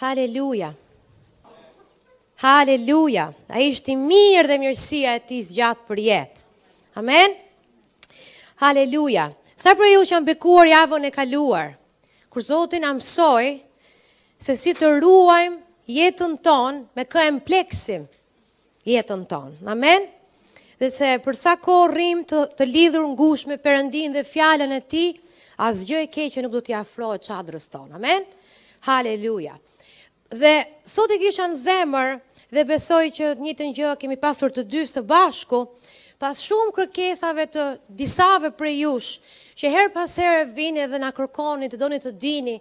Haleluja! Haleluja! Ai është i mirë dhe mirësia e tij zgjat për jetë. Amen? Haleluja! Sa prej jush janë bekuar javën e kaluar, kur Zoti na mësoi se si të ruajmë jetën tonë me kë e mpleksim, jetën tonë. Amen? Dhe se për sa kohë rrimë të, të lidhur ngushtë me Perëndinë dhe fjalën e tij, asgjë e keqe nuk do t'i afrohet çadrës tonë. Amen? Haleluja. Dhe sot e kisha në zemër dhe besoj që të njëjtën gjë kemi pasur të dy së bashku, pas shumë kërkesave të disave prej jush, që herë pas here vini dhe na kërkoni të doni të dini,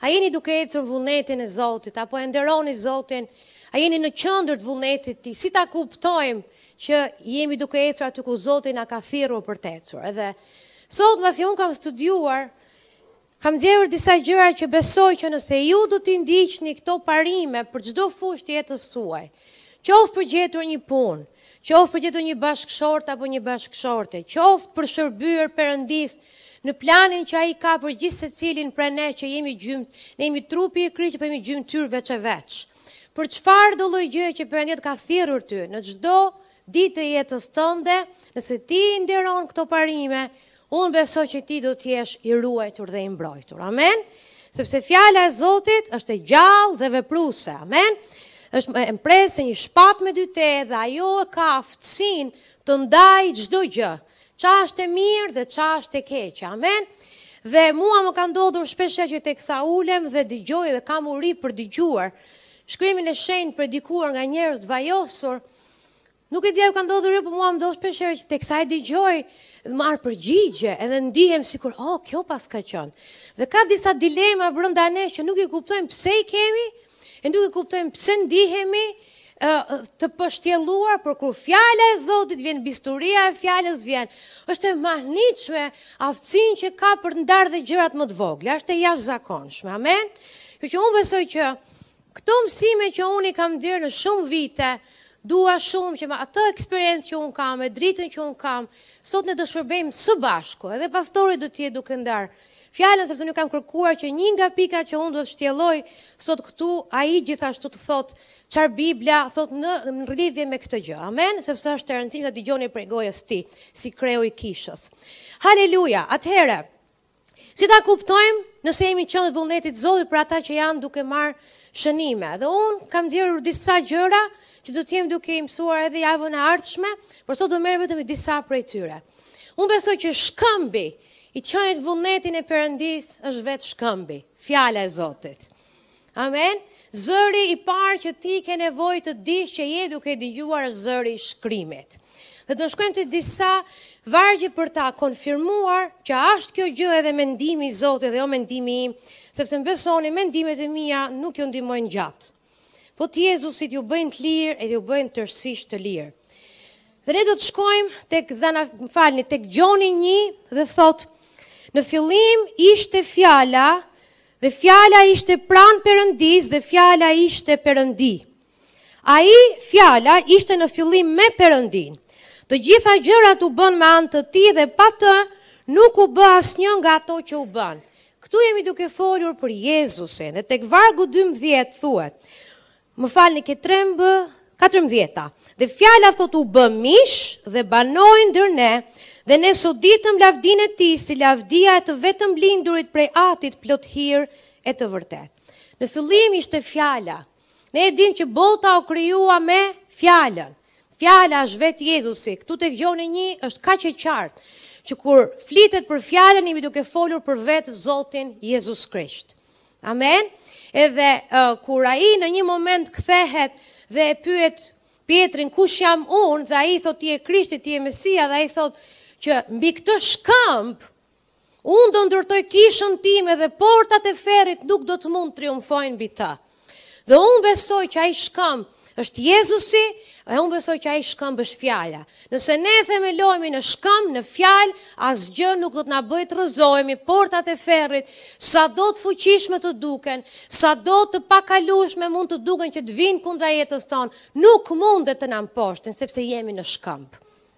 a jeni duke ecur në vullnetin e Zotit, apo e nderoni Zotin, A jeni në qendër të vullnetit të tij? Si ta kuptojmë që jemi duke ecur aty ku Zoti na ka thirrur për të ecur? Edhe sot pasi unë kam studiuar, kam nxjerrë disa gjëra që besoj që nëse ju do t'i ndiqni këto parime për çdo fushë të jetës suaj, qoftë për gjetur një punë, Qoftë për gjetur një bashkëshort apo një bashkëshorte, qoftë për shërbyer Perëndisë në planin që Ai ka për gjithsecilin prej ne që jemi gjym, ne jemi trupi i Krishtit, por jemi gjymtyrë veç e veç. Për çfarëdo lloj gjëje që Perëndia të ka thirrur ty, në çdo ditë të jetës tënde, nëse ti i nderon këto parime, Unë besoj që ti do të jesh i ruajtur dhe i mbrojtur. Amen. Sepse fjala e Zotit është e gjallë dhe vepruese. Amen. Është e mprehtë se një shpatë me dy tehe dhe ajo e ka aftësinë të ndajë çdo gjë. Ça është e mirë dhe ça është e keqe. Amen. Dhe mua më ka ndodhur shpesh që teksa ulem dhe dëgjoj dhe kam uri për dëgjuar shkrimin e shenjtë predikuar nga njerëz të vajosur, Nuk e di a ju ka ndodhur ju, po mua më ndodh shpeshherë që teksa e dëgjoj, marr përgjigje edhe ndihem sikur, oh, kjo paska qenë. Dhe ka disa dilema brenda nesh që nuk i kuptojmë pse i kemi e nuk i kuptojmë pse ndihemi të pështjelluar, por kur fjala e Zotit vjen, bisturia e fjalës vjen, është e mahnitshme aftësinë që ka për të ndarë dhe gjërat më të vogla, është e jashtëzakonshme. Amen. Kjo që unë besoj që Këto mësime që unë i kam ndjerë në shumë vite, dua shumë që me atë eksperiencë që unë kam, me dritën që unë kam, sot ne do shërbejmë së bashku, edhe pastori do të jetë duke ndarë fjalën, sepse unë i kam kërkuar që një nga pikat që unë do të shtjelloj sot këtu, ai gjithashtu të thotë çfarë Bibla thotë në, në lidhje me këtë gjë. Amen, sepse është e rëndësishme ta dëgjoni prej gojës së tij, si kreu i kishës. Haleluja. Atëherë, Si ta kuptojmë nëse jemi qenë vullnetit Zotit për ata që janë duke marrë shënime. Dhe unë kam nxjerrë disa gjëra që do të jem duke i mësuar edhe javën e ardhshme, por sot do merrem vetëm me disa prej tyre. Unë besoj që shkëmbi i qenit në vullnetin e Perëndisë është vetë shkëmbi, fjala e Zotit. Amen. Zëri i parë që ti ke nevojë të dish që je duke dëgjuar, zëri i shkrimit. Dhe do shkojmë te disa vargje për ta konfirmuar që është kjo gjë edhe mendimi i Zotit dhe jo mendimi im, sepse më besoni mendimet e mia nuk ju ndihmojnë gjatë. Po të Jezusit ju bëjnë të lirë e ju bëjnë tërësisht të lirë. Dhe ne do të shkojmë tek Zana, më falni, tek Gjoni 1 dhe thotë në fillim ishte fjala Dhe Fjala ishte pranë Perëndisë dhe Fjala ishte Perëndi. Ai, Fjala, ishte në fillim me Perëndinë. Të gjitha gjërat u bënë me anë të Tij dhe pa Të nuk u bë asnjë nga ato që u bënë. Këtu jemi duke folur për Jezusin dhe tek vargu dymbëdhjetë thuhet, Më falni ke trembë katërmbëdhjeta. Dhe fjala thotë u bë mish dhe banoi ndër ne. Dhe ne soditëm lavdinë e tij si lavdia e të vetëmlindurit prej Atit plot hir e të vërtetë. Në fillim ishte fjala. Ne e dimë që bota u krijua me fjalën. Fjala është vetë Jezusi. Këtu tek Gjoni një është kaq e qartë që kur flitet për fjalën jemi duke folur për vetë Zotin Jezus Krisht. Amen. Edhe uh, kur ai në një moment kthehet dhe e pyet Pjetrin kush jam unë dhe ai thotë ti je Krishti, ti je Mesia dhe ai thotë që mbi këtë shkamb unë do ndërtoj kishën time dhe portat e ferrit nuk do të mund triumfojnë mbi ta. Dhe unë besoj që ai shkamb është Jezusi, e unë besoj që ai shkëmb është fjala. Nëse ne themelohemi në shkëmb, në fjalë, asgjë nuk do të na bëjë të rrëzohemi, portat e ferrit, sado të fuqishme të duken, sado të pakalueshme mund të duken që të vijnë kundra jetës tonë, nuk mund dhe të na mposhtin sepse jemi në shkëmb.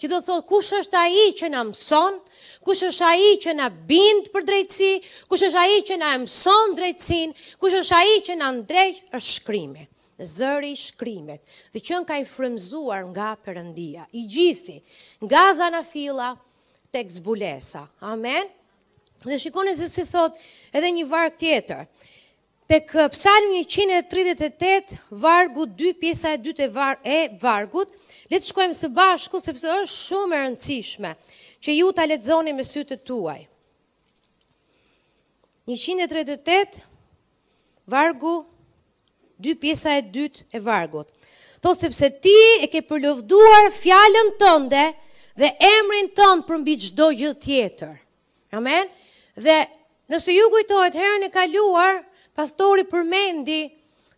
Që do thotë kush është ai që na mëson, kush është ai që na bind për drejtësi, kush është ai që na mëson drejtësinë, kush është ai që na ndreq është shkrimi. Zëri i shkrimit, dhe qenka i frymëzuar nga Perëndia, i gjithi, nga Zanafilla tek Zbulesa. Amen. Dhe shikoni se si thotë edhe një varg tjetër. Tek Psalmi njëqind e tridhjetë e tetë, vargu dy, pjesa e dytë e, var, e vargut, le të shkojmë së bashku sepse është shumë e rëndësishme që ju ta lexoni me sytë e tuaj. 138 vargu 2 pjesa e dytë e vargut. Thot sepse ti e ke përlavduar fjalën tënde dhe emrin tënd përmbi çdo gjë tjetër. Amen. Dhe nëse ju kujtohet herën e kaluar, pastori përmendi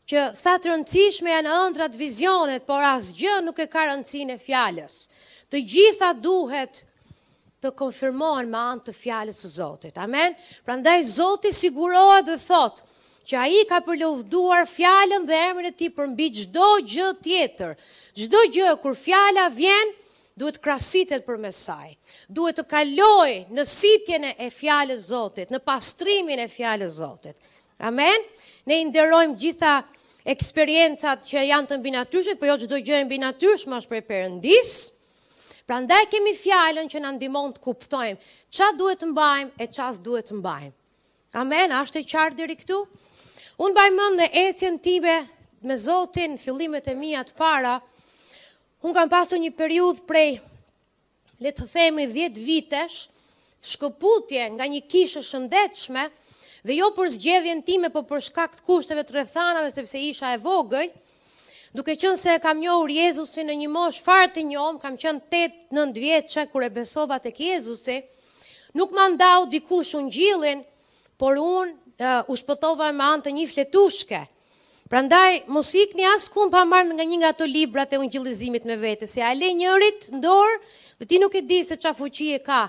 që sa të rëndësishme janë ëndrat, vizionet, por asgjë nuk e ka rëndësinë e fjalës. Të gjitha duhet të konfirmohen me anë të fjalës së Zotit. Amen. Prandaj Zoti sigurohet dhe thot që ai ka përlavduar fjalën dhe emrin e tij përmbi çdo gjë tjetër. Çdo gjë kur fjala vjen, Duhet të krasitet përmes saj. Duhet të kalojë në sitjen e fjalës Zotit, në pastrimin e fjalës Zotit. Amen? Ne i nderojmë të gjitha eksperiencat që janë të mbinatyrshme, po jo çdo gjë e mbinatyrshme është prej Perëndisë. Prandaj kemi fjalën që na ndihmon të kuptojmë ça duhet të mbajmë e ça s'duhet të mbajmë. Amen, a është e qartë deri këtu? Unë baj mend në ecjen time me Zotin, fillimet e mia të para, Unë kam pasur një periudhë prej, le të themi, 10 vitesh, shkëputje nga një kishë e shëndetshme, dhe jo për zgjedhjen time, po për shkak të kushteve të rrethanave sepse isha e vogël, duke qenë se kam njohur Jezusin në një moshë fare të njomë, kam qenë 8-9 vjeçe kur e besova tek Jezusi, nuk ma ndau dikush ungjillin, por unë uh, u shpëtova me anë të një fletushke. Prandaj, mos ikni askund pa marrë nga një nga ato librat e ungjillizimit me vete, se ia le njërit në dorë dhe ti nuk e di se ça fuqie ka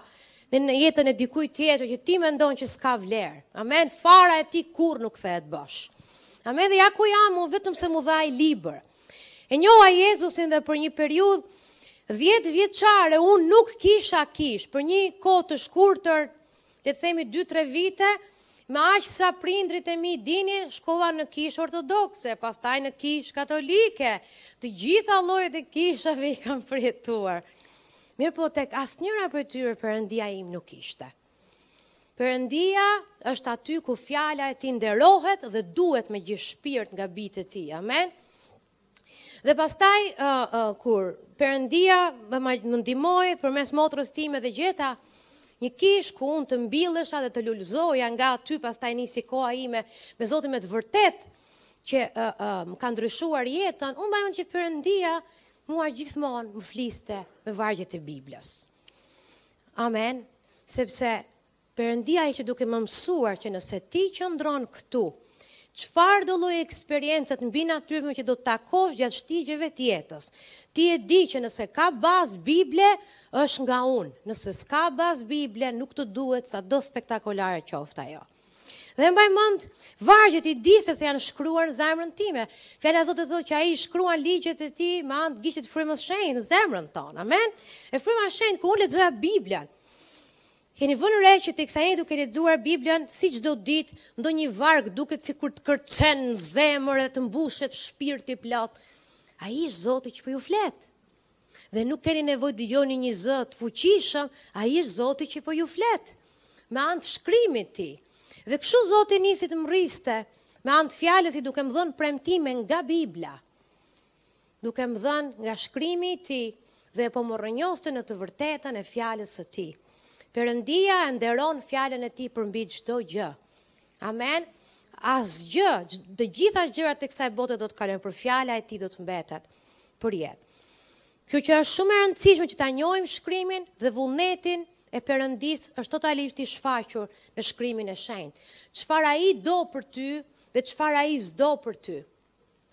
në jetën e dikujt tjetër që ti mendon që s'ka vlerë. Amen. Fara e tij kurrë nuk kthehet bosh. Amen. Dhe ja ku jam unë vetëm se m'u dha një libër. E njoha Jezusin dhe për një periudhë 10 vjeçare unë nuk kisha kishë për një kohë të shkurtër le të themi 2-3 vite, me aq sa prindërit e mi dinin, shkova në kishë ortodokse, pastaj në kishë katolike, të gjitha llojet e kishave i kam përjetuar. Mirëpo tek asnjëra prej tyre Perëndia im nuk ishte. Perëndia është aty ku fjala e tij nderohet dhe duhet me gjithë shpirt nga bijtë e tij. Amen. Dhe pastaj kur Perëndia më ndihmoi përmes motrës time dhe gjeta një kishë ku unë të mbillesha dhe të lulëzoja nga aty pastaj nisi koha ime me Zotin me të vërtetë që më ka ndryshuar jetën, unë mbaj mend që Perëndia mua gjithmonë më fliste me vargjet e Biblës. Amen. Sepse Perëndia ishte duke më mësuar që nëse ti qëndron këtu, çfarëdo lloj eksperience të mbinatyrshme që do të takosh gjatë shtigjeve të jetës, ti e di që nëse ka bazë bible, është nga unë. Nëse s'ka bazë bible, nuk të duhet sado spektakolare qoftë ajo. Dhe mbaj mend vargjet i di se janë shkruar në zemrën time. Fjala e Zotit thotë që ai shkruan ligjet e tij me anë të gishtit të frymës së shenjtë në zemrën tonë. Amen. E fryma e shenjtë kur unë lexoja Biblën, Keni vënë re që teksa jeni duke lexuar Biblën, si çdo ditë, ndonjë varg duket sikur të kërcen në zemër dhe të mbushet shpirti plot. Ai është Zoti që po ju flet. Dhe nuk keni nevojë të dëgjoni një zë të fuqishëm, ai është Zoti që po ju flet me anë të shkrimit tij. Dhe kështu Zoti nisi të më rriste me anë të fjalës tij duke më dhënë premtime nga Bibla. duke më dhënë nga shkrimi i tij dhe po më rrënjoste në të vërtetën e fjalës së tij. Perëndia e nderon fjalën e tij përmbi çdo gjë. Amen. Asgjë, të gjitha gjërat e kësaj bote do të kalojnë, por fjala e tij do të mbetet për jetë. Kjo që është shumë e rëndësishme që ta njohim shkrimin dhe vullnetin e Perëndisë është totalisht i shfaqur në shkrimin e shenjtë. Çfarë ai do për ty dhe çfarë ai s'do për ty.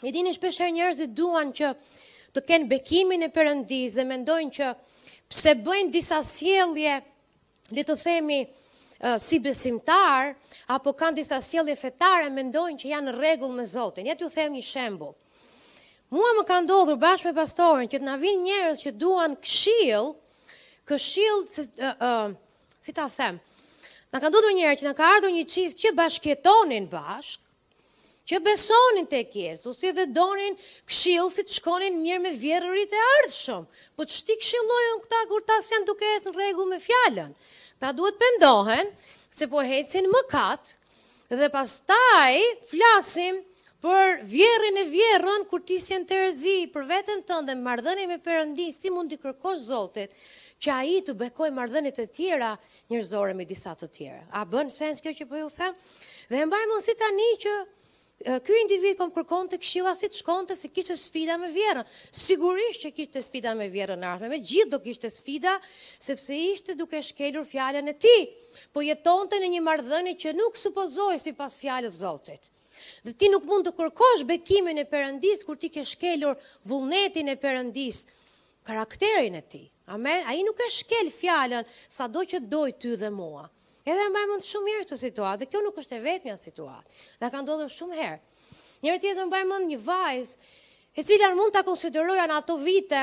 E dini shpesh herë njerëzit duan që të kenë bekimin e Perëndisë dhe mendojnë që pse bëjnë disa sjellje, le të themi, si besimtar apo kanë disa sjellje fetare, mendojnë që janë në rregull me Zotin. Ja t'ju them një shembull. Mua më ka ndodhur bashkë me pastorin që të na vijnë njerëz që duan këshill, këshill si ta them. Na ka ndodhur një herë që na ka ardhur një çift që bashkëjetonin bashkë, Që besonin tek Jezusi dhe donin këshill si të shkonin mirë me vjerrërit e ardhshëm. Po ç't'i këshillojmë këta kur ta s'janë duke ec në rregull me fjalën? Ta duhet pendohen se po ecin në mëkat dhe pastaj flasim për vjerrin e vjerrën kur ti s'je n'terezi për veten tënde në marrëdhënie me Perëndinë, si mund t'i kërkosh Zotit që ai të bekojë marrëdhënie të tjera njerëzore me disa të tjerë. A bën sens kjo që po ju them? Dhe e mbaj mend si tani që ky individ po më kërkonte këshilla si të shkonte se kishte sfida me vjerrën. Sigurisht që kishte sfida me vjerrën e ardhshme, me gjithë do kishte sfida sepse ishte duke shkelur fjalën e tij. Po jetonte në një marrëdhënie që nuk supozohej sipas fjalës së Zotit. Dhe ti nuk mund të kërkosh bekimin e Perëndisë kur ti ke shkelur vullnetin e Perëndisë karakterin e tij. Amen. Ai nuk e shkel fjalën sado që doj ty dhe mua. Edhe e mbaj mend shumë mirë këtë situatë dhe kjo nuk është e vetmja situatë. Na ka ndodhur shumë herë. Një herë tjetër mbaj mend një vajzë e cila mund ta konsideroja në ato vite,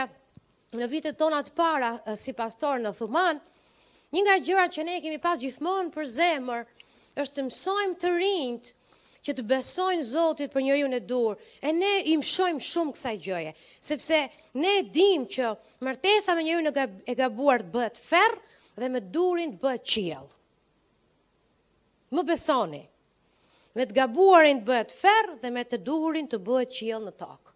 në vitet tona të para eh, si pastor në Thuman, një nga gjërat që ne kemi pas gjithmonë përzemër është të mësojmë të rinjtë që të besojnë Zotit për njeriun e duhur, e ne i mshojmë shumë kësaj gjëje, sepse ne e dim që martesa me njeriun e gab, e gabuar të bëhet ferr dhe me të duhurin të bëhet qiell. Më besoni, me të gabuarin të bëhet ferr dhe me të duhurin të bëhet qiell në tokë.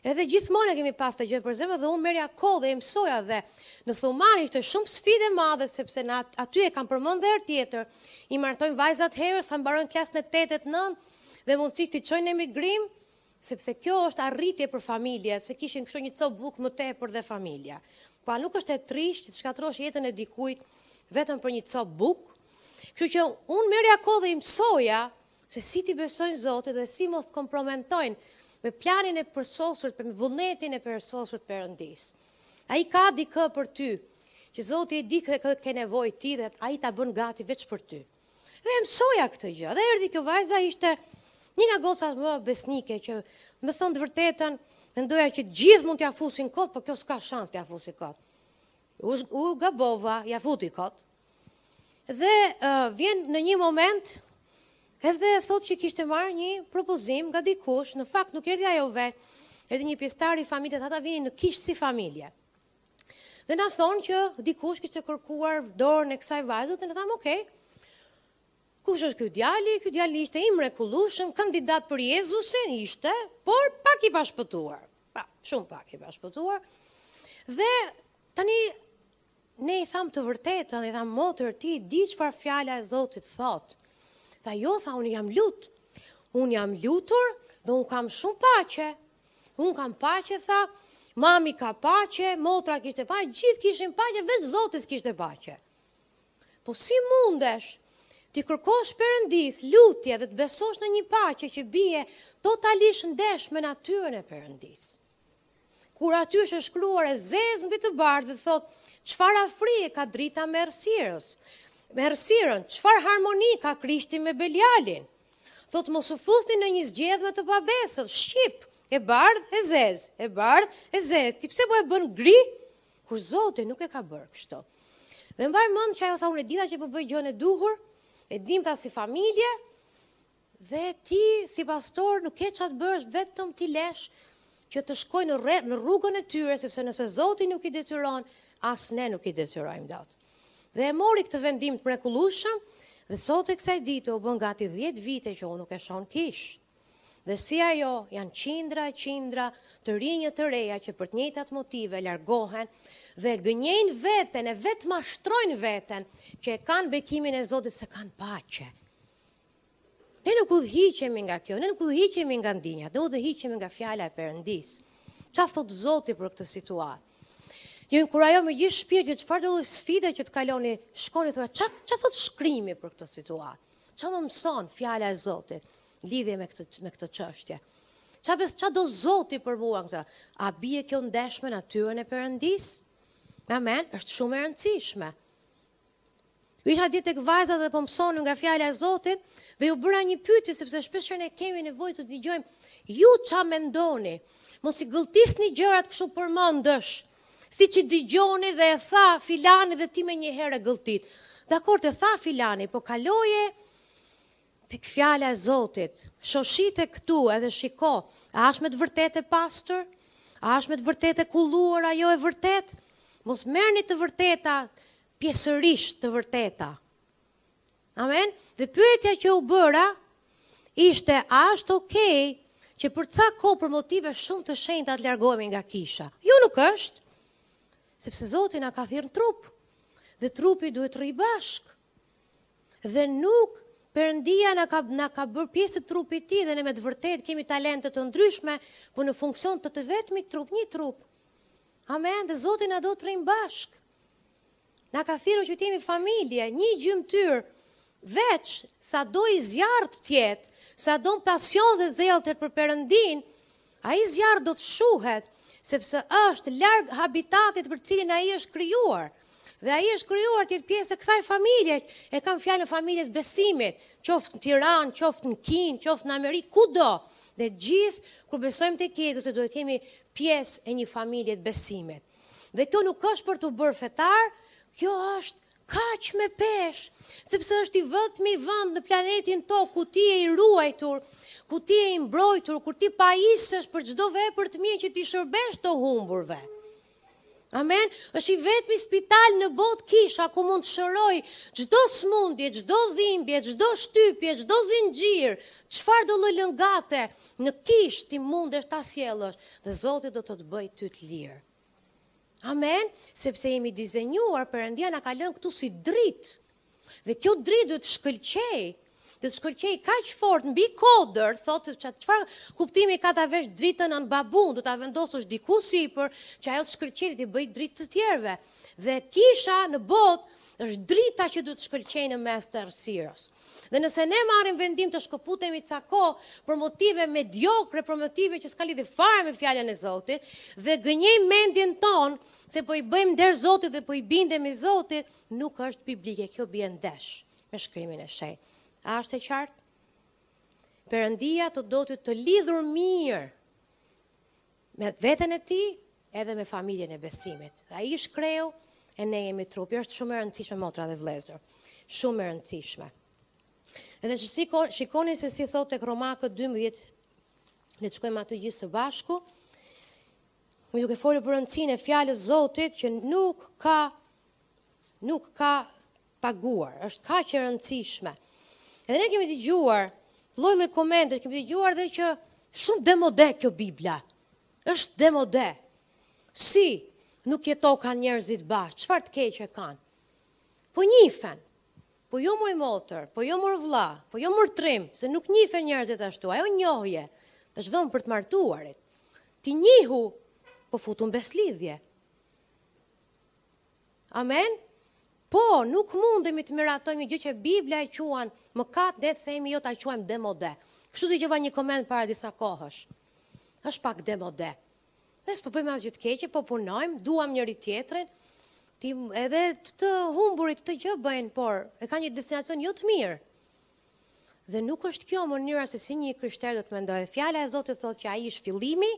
Edhe gjithmonë e kemi pas këtë gjë përzemër dhe unë merrja kohë dhe i mësoja dhe në Thuman ishte shumë sfidë e madhe sepse në aty e kam përmend herë tjetër. I martojnë vajzat herët sa mbarojnë klasën e 8-të 9 dhe mundësisht i çojnë në emigrim sepse kjo është arritje për familjet, se kishin kështu një copë bukë më tepër dhe familja. Po a nuk është e trisht që të shkatërrosh jetën e dikujt vetëm për një copë bukë? Kështu që unë merrja kohë dhe i mësoja se si t'i besojnë Zotit dhe si mos të kompromentojnë me planin e përsosur me vullnetin e përsosur të Perëndisë. Ai ka dikë për ty, që Zoti e di këtë kë ke nevojë ti dhe ai ta bën gati veç për ty. Dhe i mësoja këtë gjë. Dhe erdhi kjo vajza ishte një nga gocat më besnike që me thënë të vërtetën, mendoja që të gjithë mund t'ia fusin kot, por kjo s'ka shans t'ia fusi kot. U, u gabova, ja futi kot, Dhe uh, vjen në një moment edhe thotë që kishte marrë një propozim nga dikush, në fakt nuk erdhi ajo vetë, erdhi një pjesëtar i familjes, ata vinin në kishë si familje. Dhe na thonë që dikush kishte kërkuar dorën e kësaj vajze dhe na thamë, "Ok. Kush është ky djali? Ky djali ishte i mrekullueshëm, kandidat për Jezusin ishte, por pak i pashpëtuar. Pa, shumë pak i pashpëtuar. Dhe tani Ne i thamë të vërtetën dhe i thamë, Motër, ti di çfarë fjala e Zotit thotë. Tha, jo, tha, unë jam lut. Unë jam lutur dhe unë kam shumë paqe. Unë kam paqe, tha, mami ka paqe, motra kishte paqe, gjithë kishin paqe, veç Zoti s'kishte paqe. Po si mundesh t'i kërkosh Perëndisë, lutje dhe të besosh në një paqe që bie totalisht ndesh me natyrën e Perëndisë. Kur aty është shkruar e zezë mbi të bardhë dhe thotë, çfarë afrie ka drita me errësirës, me errësirën, çfarë harmonie ka Krishti me Belialin, thotë mos u fusni në një zgjedhë me të pabesët, shqip, e bardhë e zezë, e bardhë e zezë, ti pse po e bën gri, kur Zoti nuk e ka bërë kështu. Dhe mbaj mend që ajo tha unë e di, tha, që po bëj gjënë e duhur, e dim tha si familje, Dhe ti si pastor nuk ke ça t'bësh vetëm t'i lësh që të shkojnë në rre, në rrugën e tyre sepse nëse Zoti nuk i detyron, as ne nuk i detyrojmë dot. Dhe e mori këtë vendim të mrekullueshëm dhe sot e kësaj dite u bënë gati 10 vite që unë nuk e shoh n'kishë. Dhe si ajo janë qindra e qindra të rinj e të reja që për të njëjtat motive largohen dhe gënjejnë veten e vetëmashtrojnë veten që e kanë bekimin e Zotit se kanë paqe. Ne nuk udhëhiqemi nga kjo, ne nuk udhëhiqemi nga ndjenjat, ne udhëhiqemi nga fjala e Perëndisë. Ça thotë Zoti për këtë situatë? Ju inkurajoj me gjithë shpirt, çfarëdolloj sfide që të kaloni, shkoni thua, ça, ça thotë shkrimi për këtë situatë? Ça më mëson fjala e Zotit, lidhje me këtë, me këtë çështje? Ça, bes, ça do Zoti për mua këtë? A bie kjo ndesh me natyrën e Perëndisë? Amen, është shumë e rëndësishme. Unë isha dje tek vajzat dhe po mësonim nga fjala e Zotit dhe iu bëra një pyetje sepse shpesh ne kemi nevojë t'ju dëgjojmë ju ça mendoni. Mos i gëlltisni gjërat kështu përmendësh. Siç i dëgjoni dhe e tha filani dhe ti menjëherë e gëlltit. Dakord, e tha filani, po kaloje Tek fjala e Zotit. Shoshite këtu edhe shiko, a është me të vërtetë e pastër? A është me të vërtetë e kulluar ajo e vërtetë? Mos merrni të vërteta pjesërisht të vërteta. Amen. Dhe pyetja që u bëra ishte a është okay që për ca kohë për motive shumë të shenjta të largohemi nga kisha. Jo nuk është. Sepse Zoti na ka thirrur trup. Dhe trupi duhet të rrijë bashkë. Dhe nuk, Perëndia na ka na ka bërë pjesë të trupit të tij dhe ne me të vërtetë kemi talente të ndryshme, por në funksion të të vetmit trup, një trup. Amen, dhe Zoti na do të rrimë bashkë. Na ka thirrur që të jemi familje, një gjymtyrë, veç sado i zjarrtë të jetë, sado pasion dhe zell të ketë për Perëndinë, Ai zjarr do të shuhet, sepse është larg habitatit për të cilin ai është krijuar. Dhe ai është krijuar të jetë pjesë e kësaj familje. E kam fjalën familje të besimit, qoftë në Tiranë, qoftë në Kinë, qoftë në Amerikë, kudo. Dhe të gjithë kur besojmë tek Jezusi duhet të jemi pjesë e një familje të besimit. Dhe kjo nuk është për t'u bërë fetar, kjo është Kaq me peshë, sepse është i vetmi vend në planetin tokë, ku ti je i ruajtur, ku ti je i mbrojtur, ku ti pajisesh për çdo vepër të mirë që t'i shërbesh të humburve. Amen. Është i vetmi spital në botë kisha ku mund të shërojë çdo sëmundje, çdo dhimbje, çdo shtypje, çdo zinxhir, çfarëdolloj lëngate në kishë ti mundesh ta sjellësh dhe Zoti do të të bëjë ty të lirë. Amen, sepse jemi dizenjuar, Perëndia na ka lënë këtu si dritë, dhe kjo dritë do të shkëlqejë, do të shkëlqejë kaq fort, mbi kodër, thotë, që çfarë kuptimi ka ta vësh dritën nën babunë, do ta vendosësh diku sipër që ajo të shkëlqejë dhe t'i bëjë dritë të tjerëve. Dhe kisha në botë, është drita që duhet të shkëlqejë në mes të errësirës. Dhe nëse ne marrim vendim të shkëputemi ca kohë për motive mediokre, për motive që s'kanë lidhje fare me fjalën e Zotit, dhe gënjejmë mendjen tonë se po i bëjmë nder Zotit dhe po i bindemi Zotit, nuk është biblike, kjo bie ndesh me shkrimin e shej. A është e qartë? Perëndia të do ty të lidhur mirë Me veten e tij, edhe me familjen e besimit. Ai është kreu e ne jemi trupi. Është shumë e rëndësishme motra dhe vëllezër. Shumë e rëndësishme. Edhe shikoni se si thotë tek Romakët 12, le të shkojmë aty gjithë së bashku. Më duke folur për rëndësinë e fjalës së Zotit që nuk ka nuk ka paguar është kaq e rëndësishme. Edhe ne kemi dëgjuar lloj-lloj komente, kemi dëgjuar dhe që shumë demode kjo Bibla. Është demode. Si nuk jetokan njerëzit bashkë, çfarë të keqe kanë? Po njifen. Po jo mor motër, po jo mor vlla, po jo mor trim, se nuk njifen njerëzit ashtu. Ajo njohje, është vënë për të martuarit. Ti njihu, po futu në besëlidhje. Amen? Po, nuk mundemi të miratojmë një gjë që Biblia e quan mëkat, dhe themi jo ta quajmë demode. Kështu dëgjova një koment para disa kohësh. Është pak demode. Ne s'po bëjmë asgjë të keqe, po punojmë, duam njëri-tjetrin. Ti edhe të humburit atë gjë bëjnë, por e kanë një destinacion jo të mirë. Dhe nuk është kjo mënyra se si një i krishter duhet të mendojë. Fjala e Zotit thotë që ai është fillimi,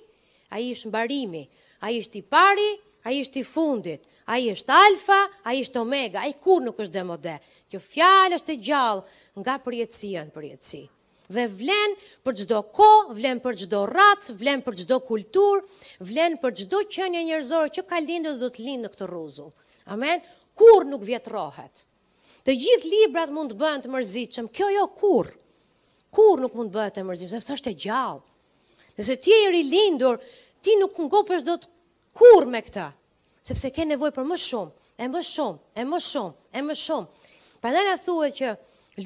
ai është mbarimi, ai është i pari, ai është i fundit, ai është alfa, ai është omega, ai kurrë nuk është demode. Kjo fjalë është e gjallë nga përjetësia në përjetësi. Dhe vlen për çdo kohë, vlen për çdo racë, vlen për çdo kulturë, vlen për çdo qenie njerëzore që ka lindur dhe do të lindë në këtë rruzull. Amen. Kurrë nuk vjetrohet. Të gjithë librat mund të bëhen të mërzitshëm, kjo jo kurrë. Kurrë nuk mund të bëhet e mërzitshme, sepse është e gjallë. Nëse ti je i rilindur, ti nuk ngopesh dot kurrë me këtë, sepse ke nevojë për më shumë, e më shumë, e më shumë, e më shumë. Prandaj na thuhet që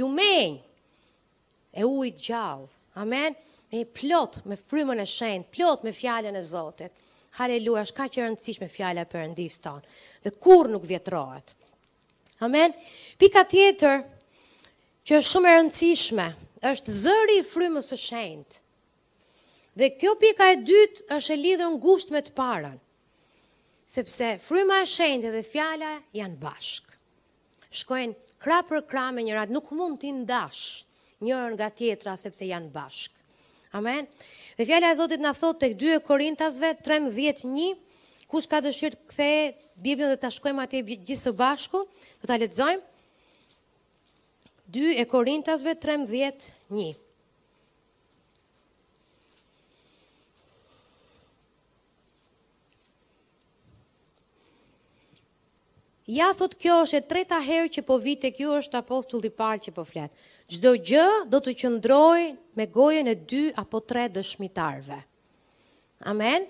lumenj e ujit të gjallë. Amen. Ne plot me frymën e shenjtë, plot me fjalën e Zotit. Haleluja, është kaq e rëndësishme fjala e Perëndisë tonë dhe kurrë nuk vjetrohet. Amen. Pika tjetër që është shumë e rëndësishme, është zëri i frymës së shenjtë. Dhe kjo pika e dytë është e lidhur ngusht me të parën. Sepse fryma e shenjtë dhe fjala janë bashk. Shkojnë krah për krah me njërat, nuk mund t'i ndash njërën nga tjetra sepse janë bashk. Amen. Dhe fjala e Zotit na thot tek 2 Korintasve 13:1, kush ka dëshirë të kthejë Biblën dhe ta shkojmë atje gjithë së bashku, do ta lexojmë. 2 e Korintasve 13:1. Ja thotë kjo është e treta herë që po vij tek ju është apostulli Pal që po flet. Çdo gjë do të qëndrojë me gojën e dy apo tre dëshmitarëve. Amen.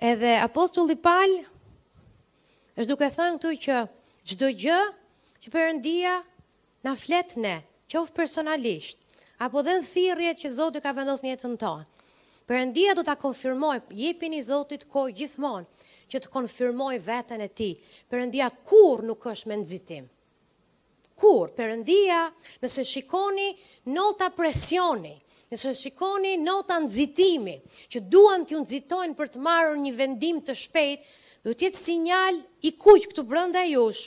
Edhe apostulli Pal është duke thënë këtu që çdo gjë që Perëndia Na flet ne, qoftë personalisht, apo dhe në thirrjet që Zoti ka vendosur në jetën tonë. Perëndia do ta konfirmojë, jepini Zotit kohë gjithmonë që të konfirmojë veten e Tij. Perëndia kurrë nuk është me nxitim. Kurrë, Perëndia, nëse shikoni nota presioni, nëse shikoni nota nxitimi, që duan t'ju nxitojnë për të marrur një vendim të shpejtë, duhet të jetë sinjal i kuq këtu brenda jush,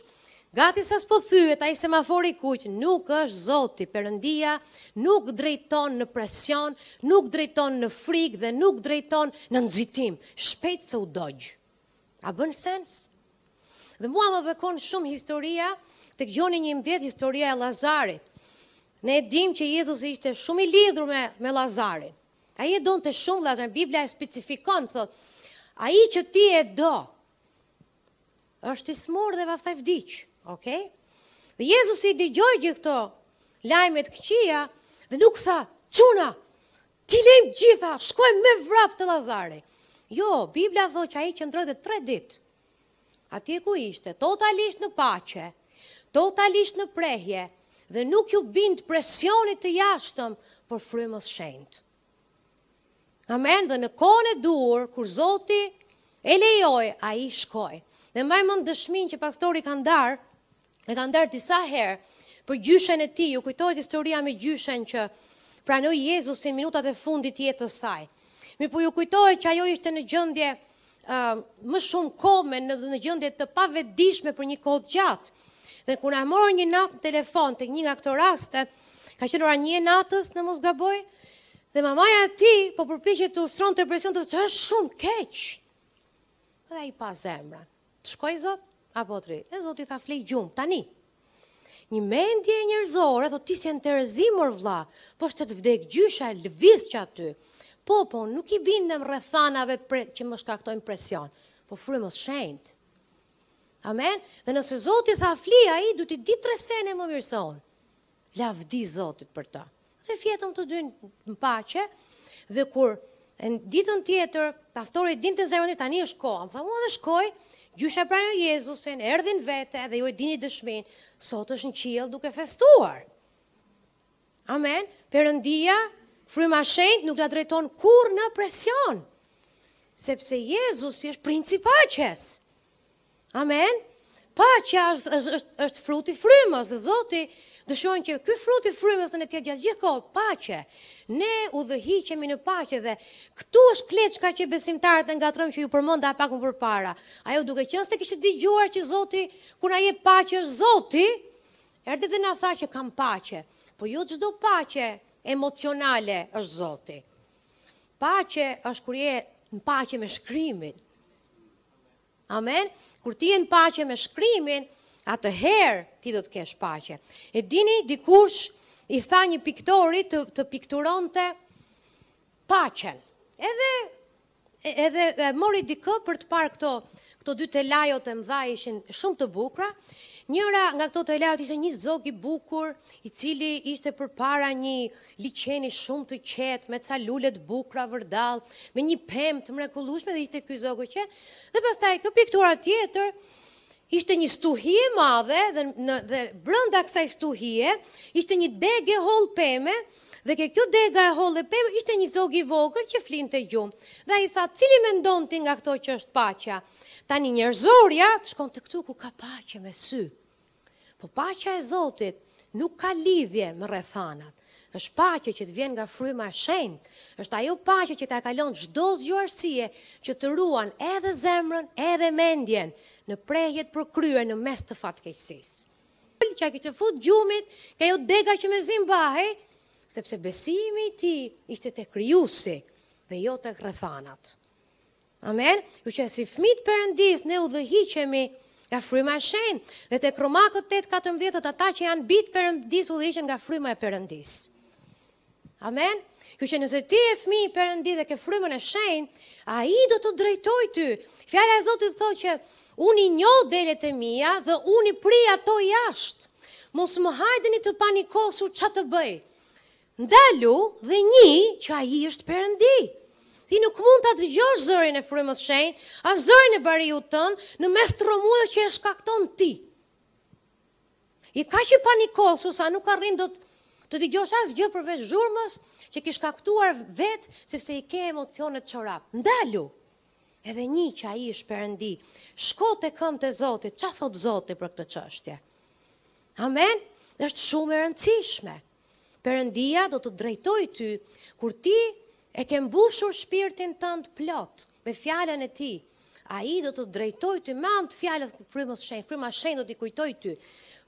Gati sa s'po thyhet ai semafor i kuq nuk është zoti, perëndia nuk drejton në presion, nuk drejton në frikë dhe nuk drejton në nxitim, shpejt se u dogj. A bën sens? Dhe mua më bekon shumë historia tek Gjoni 11 historia e Lazarit. Ne e dim që Jezusi ishte shumë i lidhur me, me Lazarin. Ai e donte shumë, Lazarin, Bibla e specifikon, thot, ai që ti e do, është i smur dhe pastaj vdiq. Ok? Dhe Jezusi i dëgjoi gjithë këto lajme të këqija dhe nuk tha, "Çuna, t'i lejmë të gjitha, shkojmë me vrap te Lazari." Jo, Bibla thotë që ai qëndroi dhe 3 ditë. Atje ku ishte, totalisht në paqe, totalisht në prehje dhe nuk iu bind presionit të jashtëm, por frymës së shenjtë. Amen, dhe në kohën e duhur, kur Zoti e lejoi, ai shkoi. Dhe mbaj mend dëshminë që pastori ka ndarë, e ka ndarë disa herë, për gjyshen e tij, ju kujtohet historia me gjyshen që pranoi Jezusin minutat e fundit të jetës së saj. Mi po ju kujtohet që ajo ishte në gjendje më shumë kome në, në gjendje të pavetëdijshme për një kohë të gjatë. Dhe kur na e morë një natë në telefon tek një nga këto raste, ka qenë ora një e natës në mos gaboj, dhe mamaja e tij po përpiqej të ushtronte presion të thotë është shumë keq. Dhe ai pa zemra. Të shkoj Zot apo të rri? E Zoti tha flij gjumë, tani! Një mendje njerëzore thotë ti s'je në terezi mor vlla, po të vdes gjysha, lëviz që aty. Po, po, unë nuk i bindem rrethanave që më shkaktojnë presion. Po Frymës së Shenjtë. Amen. Dhe nëse Zoti tha fli, ai do t'i dijë tre sene më mirë se unë. Lavdi Zotit për të. Dhe fjetëm të dy në paqe, dhe kur në ditën tjetër, pastori dinte zemrën tani është koha, më tha mua dhe shkoj, gjyshja e pranon Jezusin, erdhi në vete dhe ju e dini dëshminë, sot është në qiell duke festuar. Amen, Perëndia, Fryma e Shenjtë nuk na drejton kurrë në presion, sepse Jezusi është princi i paqes. Amen? Paqja është, është, është, është fruti i frymës dhe Zoti dëshiron që ky fruti i frymës në të gjatë gjithë kohës paqe. Ne udhëhiqemi në paqe dhe këtu është kleçka që besimtarët e ngatërrojnë që ju përmenda pak më përpara. Ajo duke qenë se kishte dëgjuar që Zoti, kur na jep paqe është Zoti, erdhi dhe na tha që kam paqe, po jo çdo paqe emocionale është Zoti. Paqe është kur je në paqe me shkrimin, Amen. Kur ti je në paqe me shkrimin, atëherë ti do të kesh paqe. E dini dikush i tha një piktori të të pikturonte paqen. Edhe edhe e mori dikë për të parë këto këto dy telajot e mëdha ishin shumë të bukura. Njëra nga këto telajot ishte një zog i bukur, i cili ishte përpara një Liqeni shumë të qetë, me ca lule të bukura vërdallë, me një pemë të mrekullueshme dhe ishte ky zogu që dhe pastaj kjo piktura tjetër ishte një stuhi e madhe dhe në dhe brenda kësaj stuhie ishte një degë e hollë peme dhe ke kjo dega e hollë e peme ishte një zog i vogël që flinte gjumë. Dhe ai tha, "Cili mendon ti nga këto që është paqja?" Tani njerëzorja të shkon te këtu ku ka paqe me sy. Po paqja e Zotit nuk ka lidhje me rrethanat. Është paqe që të vjen nga fryma e shenjtë. Është ajo paqe që ta kalon çdo zgjuarsi e që të ruan edhe zemrën, edhe mendjen në prehje të përkryer në mes të fatkeqësisë. Ai ia kishte futur gjumit te ajo dega që mezi mbahej, sepse besimi i tij ishte te Krijuesi dhe jo tek rrethanat. Amen. Kështu që si fëmijët e Perëndisë ne udhëhiqemi nga fryma e shenjtë. Dhe tek Romakët 8-14, thotë ata që janë bijtë e Perëndisë udhëhiqen nga fryma e Perëndisë. Amen. Kështu që nëse ti je fëmijë i Perëndisë dhe ke frymën e shenjtë, ai do të të drejtojë ty. Fjala e Zotit thotë që unë i njoh delet e mia dhe unë i prij ato jashtë. Mos më hajdeni të panikosur ça të bëj. Ndalu dhe njih që Ai është Perëndi. Ti nuk mund ta dëgjosh zërin e Frymës Shenjtë, as zërin e bariut tënd në mes të rrëmujës që e shkakton ti. Je kaq i panikosur sa nuk arrin dot të dëgjosh asgjë përveç zhurmës që ke shkaktuar vetë sepse i ke emocionet çorap. Ndalu. Edhe njih që ai është Perëndi. Shko te këmbët e Zotit. Ça thotë Zoti për këtë çështje? Amen. Është shumë e rëndësishme. Perëndia do të drejtojë ty kur ti e ke mbushur shpirtin tënd plot me fjalën e tij. Ai do të drejtojë ty me anë të fjalës së frymës së shenjtë. Fryma e shenjtë do t'i kujtojë ty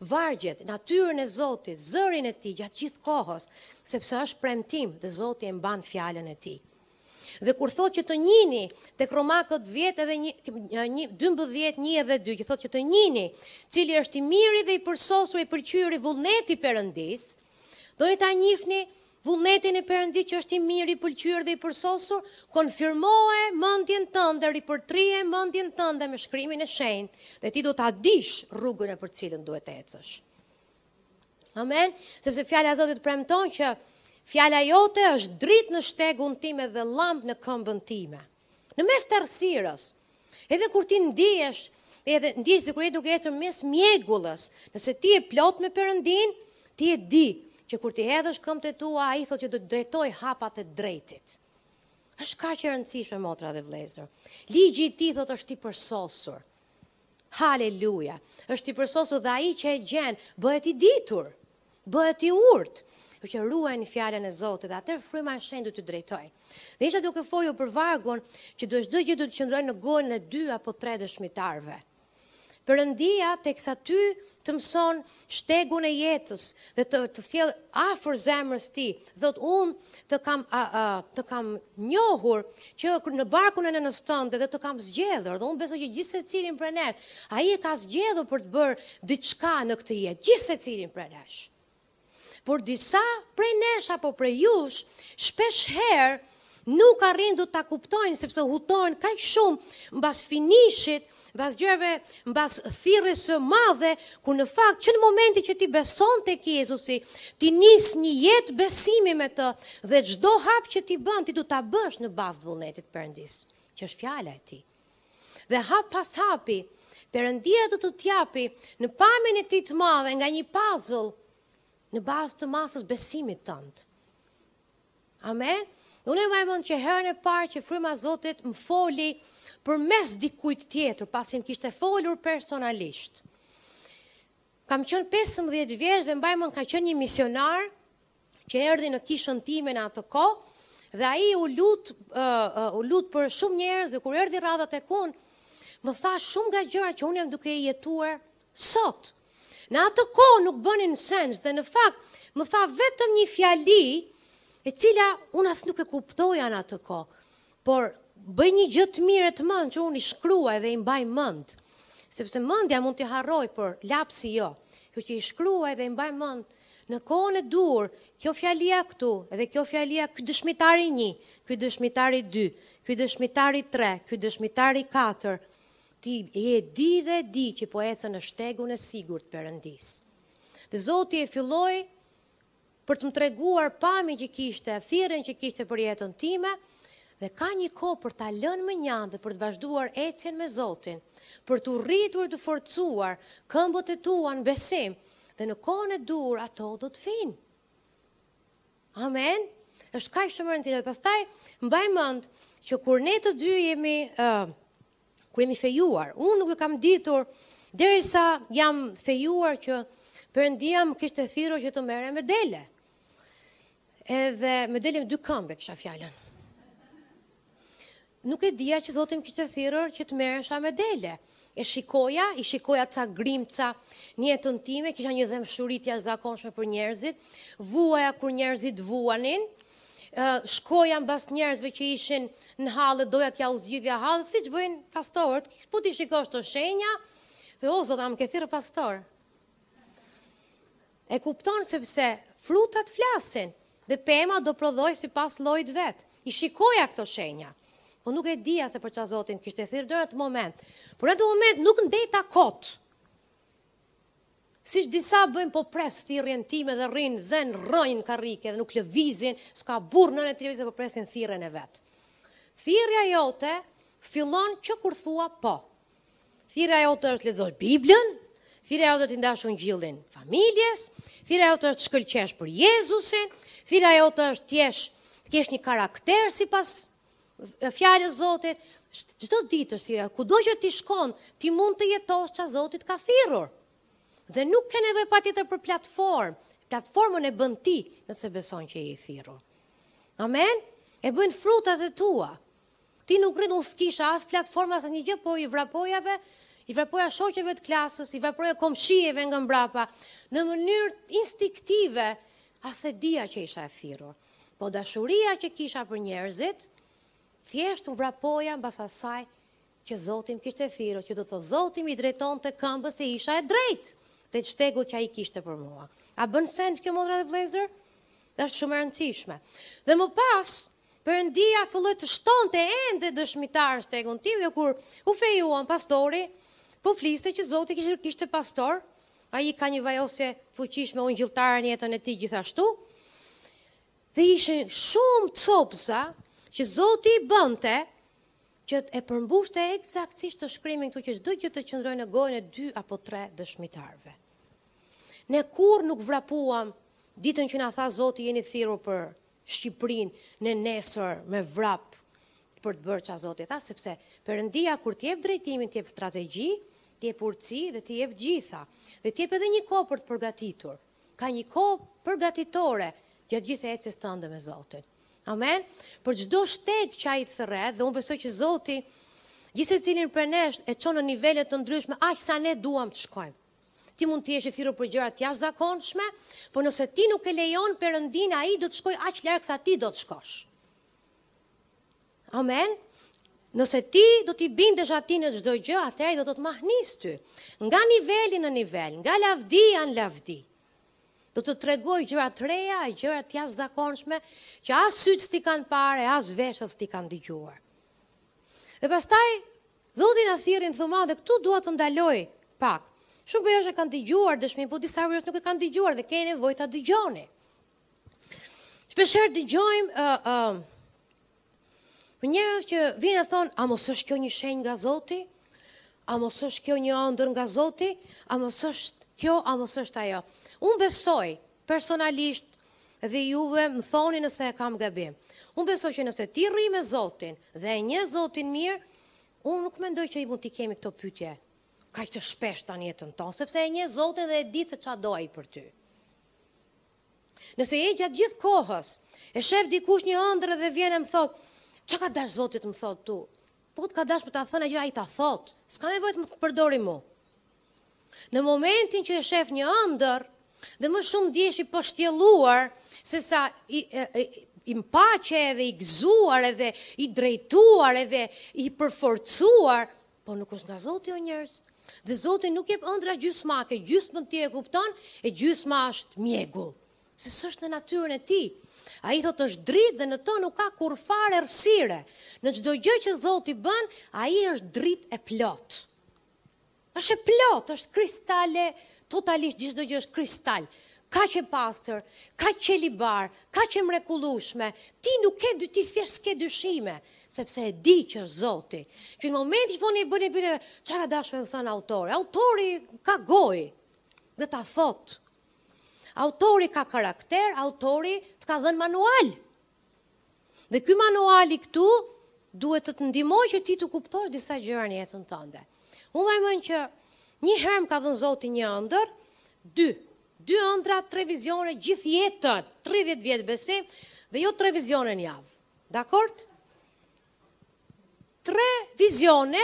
vargjet, natyrën e Zotit, zërin e tij gjatë gjithë kohës, sepse është premtim dhe Zoti e mban fjalën e tij. Dhe kur thotë që të njini, tek Romakët 10 edhe 1, 12, 1 edhe 2, që thotë që të njini, cili është i miri dhe i përsosur i pëlqyeri vullneti i Perëndisë, doni ta njifni vullnetin e Perëndisë që është i miri, i pëlqyeri dhe i përsosur, konfirmoje mendjen tënde, ripërtërije mendjen tënde me shkrimin e shenjtë, dhe ti do ta dish rrugën për cilën duhet të ecësh. Amen. Sepse fjala e Zotit premton që fjala jote është dritë në shtegun tim dhe llambë në këmbën time. Në mes të errësirës, edhe kur ti ndihesh, edhe ndihesh sikur je duke ecur mes mjegullës, nëse ti je plot me Perëndinë, ti e di që kur t'i hedhësh këmbët e tua, ai thotë që do të drejtojë hapat e të drejtit. Është kaq e rëndësishme motra dhe vëllezër. Ligji i tij thotë është i përsosur. Haleluja! Është i përsosur dhe ai që e gjen, bëhet i ditur, bëhet i urtë. Kështu që ruani fjalën e Zotit dhe atëherë fryma e shenjtë do t'ju drejtojë. Dhe isha duke folur për vargun që do çdo gjë do të qëndrojë në gojën e dy apo tre dëshmitarëve. Perëndia teksa ty të mëson shtegun e jetës dhe të sjell afër zemrës tij thotë unë të kam a, a, të kam njohur që në barkun e nënës tënde dhe të kam zgjedhur dhe unë besoj që gjithsecilin prej nesh ai e ka zgjedhur për të bërë diçka në këtë jetë gjithsecilin prej nesh por disa prej nesh apo prej jush shpeshherë nuk arrijnë dot ta kuptojnë sepse hutohen kaq shumë mbas finishit, mbas gjërave, mbas thirrjes së madhe, kur në fakt që në momentin që ti beson tek Jezusi, ti nis një jetë besimi me të dhe çdo hap që ti bën, ti do ta bësh në bazë të vullnetit Perëndisë, që është fjala e tij. Dhe hap pas hapi, Perëndia do të të japi në pamjen e tij të madhe nga një puzzle në bazë të masës besimit tënd. Amen. Unë e mbaj mend që herën e parë që fryma e Zotit më foli përmes dikujt tjetër, pasi më kishte folur personalisht. Kam qenë 15 vjeç dhe mbaj mend ka qenë një misionar që erdi në kishën time në atë kohë, dhe ai u lutë uh, uh, lut për shumë njerëz dhe kur erdhi radha tek unë, më tha shumë nga gjëra që unë jam duke i jetuar sot. Në atë kohë nuk bënin sens dhe në fakt më tha vetëm një fjali e cila unë as nuk e kuptoja në atë kohë, por bëj një gjë të mirë e them që unë i shkruaj dhe i mbaj mend, sepse mendja mund t'i harrojë, por lapsi jo, kjo që i shkruaj dhe i mbaj mend, në kohën e duhur, kjo fjalia këtu, edhe kjo fjalia ky dëshmitari një, ky dëshmitari dy, ky dëshmitari tre, ky dëshmitari katër, Ti e di dhe e di që po ecën në shtegun e sigurt të Perëndisë. Dhe Zoti e filloi për të më treguar pamjen që kishte, thirrjen që kishte për jetën time, dhe ka një kohë për ta lënë mënjanë dhe për të vazhduar ecjen me Zotin, për t'u rritur t'u forcuar këmbët e tua në besim, dhe në kohën e duhur ato do të vijnë. Amen. Është kaq shumë e rëndësishme. Pastaj mbaj mend që kur ne të dy jemi ë uh, kur jemi fejuar. Unë nuk e kam ditur derisa jam fejuar që Perëndia më kishte thirrur që të merrem me dele. Edhe me dele me dy këmbë kisha fjalën. Nuk e dija që Zoti më kishte thirrur që të merresha me dele. E shikoja, i shikoja ca grimca në jetën time, kisha një dhembshuri të jashtëzakonshme për njerëzit. Vuaja kur njerëzit vuanin, ë shkoja mbas njerëzve që ishin në hall, doja t'ua zgjidhja hallet, siç bëjnë pastorët, po ti shikon këto shenja, dhe o Zot, a më ke thirr pastor. E kupton sepse frutat flasin dhe pema do prodhojë sipas llojit vet. I shikoja këto shenja. Po nuk e dija se për ça Zoti më kishte thirr në atë moment. Por në atë moment nuk ndejta kot. Siç disa bëjnë po pres thirrjen time dhe rrinë zënë rrënjë në karrike dhe nuk lëvizin, s'ka burrë nëne t'i lëvizë se po presin thirrjen e vet. Thirrja jote fillon që kur thua po. Thirrja jote është të lexosh Biblën, thirrja jote t'i ndash ungjillin familjes, thirrja jote është të shkëlqesh për Jezusin, thirrja jote është të jesh të kesh një karakter sipas Fjalës Zotit, çdo ditë është thirrja. Kudo që ti shkon, ti mund të jetosh çka Zoti të ka thirrur. Dhe nuk ke nevojë patjetër për platformë. Platformën e bën ti nëse beson që je i thirrur. Amen. E bëjnë frutat e tua. Ti nuk rri unë s'kisha as platformë asnjë gjë, po i vrapoja ve, i vrapoja shoqeve të klasës, i vrapoja komshijeve nga mbrapa në mënyrë instinktive, as e dija që isha e thirrur. Po dashuria që kisha për njerëzit, thjesht u vrapoja mbas asaj që Zoti më kishte thirrur, që do të thotë Zoti m'i drejtonte këmbët se isha e drejtë drejt shtegut që ai kishte për mua. A bën sens kjo motra dhe vëllezër? Dhe është shumë e rëndësishme. Dhe më pas, Perëndia filloi të shtonte ende dëshmitarë në shtegun tim dhe kur u fejuan pastori, po fliste që Zoti kishte kishte pastor Ai ka një vajosje të fuqishme ungjilltare në jetën e tij gjithashtu. Dhe ishin shumë copëza që Zoti i bënte që e përmbushte ekzaktësisht atë shkrimin këtu që çdo gjë të qëndrojë në gojën e dy apo tre dëshmitarëve. Ne kurrë nuk vrapuam ditën që na tha Zoti jeni thirrur për Shqipërinë ne nesër me vrap për të bërë ça Zoti tha sepse perëndia kur të jep drejtimin të jep strategji të jep urtësi dhe të jep gjitha dhe të jep edhe një kohë për t'u përgatitur ka një kohë përgatitore gjatë gjithë ecjes tënde me Zotin Amen. Për çdo shteg që ai thërret dhe unë besoj që Zoti gjithsecilin prej nesh e çon në nivele të ndryshme aq sa ne duam të shkojmë. Ti mund të jesh i thirrur për gjëra të jashtëzakonshme, por nëse ti nuk e lejon Perëndinë, ai do të shkojë aq larg sa ti do të shkosh. Amen. Nëse ti do t'i bindesh atij në çdo gjë, atëherë ai do të të mahnisë ty. Nga niveli në nivel, nga lavdia në lavdi. Do të tregojë gjëra të reja, gjëra të jashtëzakonshme që as sytë s't'i kanë parë, as veshët s't'i kanë dëgjuar. Dhe pastaj Zoti na thirri në Thumanë dhe këtu dua të ndaloj pak. Shumë prej jush e kanë dëgjuar dëshminë, po disa prej jush nuk e kanë dëgjuar dhe keni nevojë ta dëgjoni. Shpeshherë dëgjojmë ë uh, ë uh, për njerëz që vijnë e thonë, a mos është kjo një shenjë nga Zoti? A mos është kjo një ëndër nga Zoti? A mos është kjo, a mos është ajo? Unë besoj personalisht dhe juve më thoni nëse e kam gabim. Unë besoj që nëse ti rri me Zotin dhe e njeh Zotin mirë, unë nuk mendoj që ne mund t'i kemi këto pytje kaq të shpeshta në jetën tonë, sepse e njeh Zotin dhe e di se ça do ai për ty. Nëse gjatë gjithë kohës, e shef dikush një ëndërr dhe vjen e më thot, ça ka dash Zoti t'më thotë këtu, Po të ka dash për ta thënë gjë ai ta thotë, s'ka nevojë të më përdori mu. Në momentin që e shef një ëndërr dhe më shumë ndihesh i pështjelluar se sa i, i, i në paqe edhe i gëzuar edhe i drejtuar edhe i përforcuar, po nuk është nga Zoti o njerëz. Dhe Zoti nuk jep ëndra gjysmake, gjysmën ti e kupton e gjysma është mjegull. Se s'është në natyrën e tij. Ai thotë është dritë dhe në të nuk ka kurrfarë errësire. Në çdo gjë që Zoti bën, ai është dritë e plotë. Është e plotë, është kristale, totalisht çdo gjë është kristal. Kaq e pastër, kaq qelibar, kaq e mrekullushme, ti nuk ke dy ti thjesht s'ke dyshime, sepse e di që është Zoti. Që në momentin që thoni, i bëni pyetje, çka ka dashur me thënë autori? Autori ka gojë. dhe ta thotë. Autori ka karakter, autori të ka dhënë manual. Dhe ky manuali këtu duhet të të ndihmojë që ti të kuptosh disa gjëra në jetën tënde. Unë mbaj mend që një herë më ka dhënë zoti një ëndërr, dy, dy ëndrra, tre vizione, gjithë jetën, 30 vjet besim, dhe jo tre vizione në javë. Dakord? Tre vizione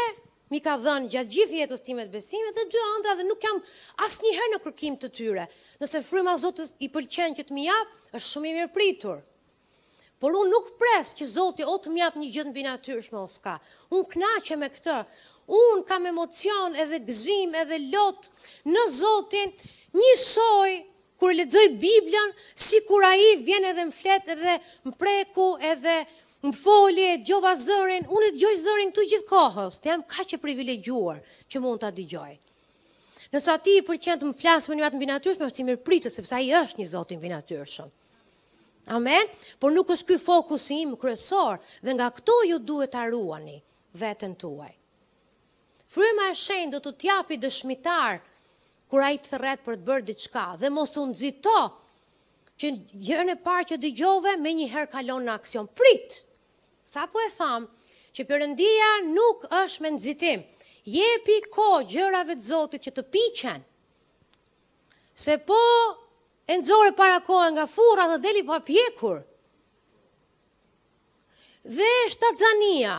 m'i ka dhënë gjatë gjithë jetës time të besimit dhe dy ëndrra dhe nuk jam asnjëherë në kërkim të tyre. Nëse Frymës së Zotit i pëlqen që të m'i japë, është shumë i mirëpritur. Por unë nuk pres që Zoti o të më japë një gjë të mbinatyrshme o s'ka. Unë kënaqem me këtë. Unë kam emocion edhe gëzim edhe lot në Zotin, njësoj kur e lexoj Biblën, sikur ai vjen edhe më flet edhe më preku edhe Më foli, e dëgjova zërin, unë e dëgjoj zërin këtu gjithë kohës, dhe jam kaq e privilegjuar që mund ta dëgjoj. Nëse atij i pëlqen të më flasë në mënyra të mbinatyrshme, është i mirëpritur, sepse ai është një Zot i mbinatyrshëm. Amen? Por nuk është ky fokusi im kryesor, dhe nga këto ju duhet ta ruani veten tuaj. Fryma e Shenjtë do të të japi dëshmitarë kur ai të thërret për të bërë diçka dhe mos u nxito që gjënë e parë që dëgjove menjëherë kalon në aksion. Prit! Sapo e thamë që Perëndia nuk është me nxitim. Jepi kohë gjërave të zotit që të piqen. Se po e nxore para kohë nga furra, do dali i papjekur. Dhe shtatzania,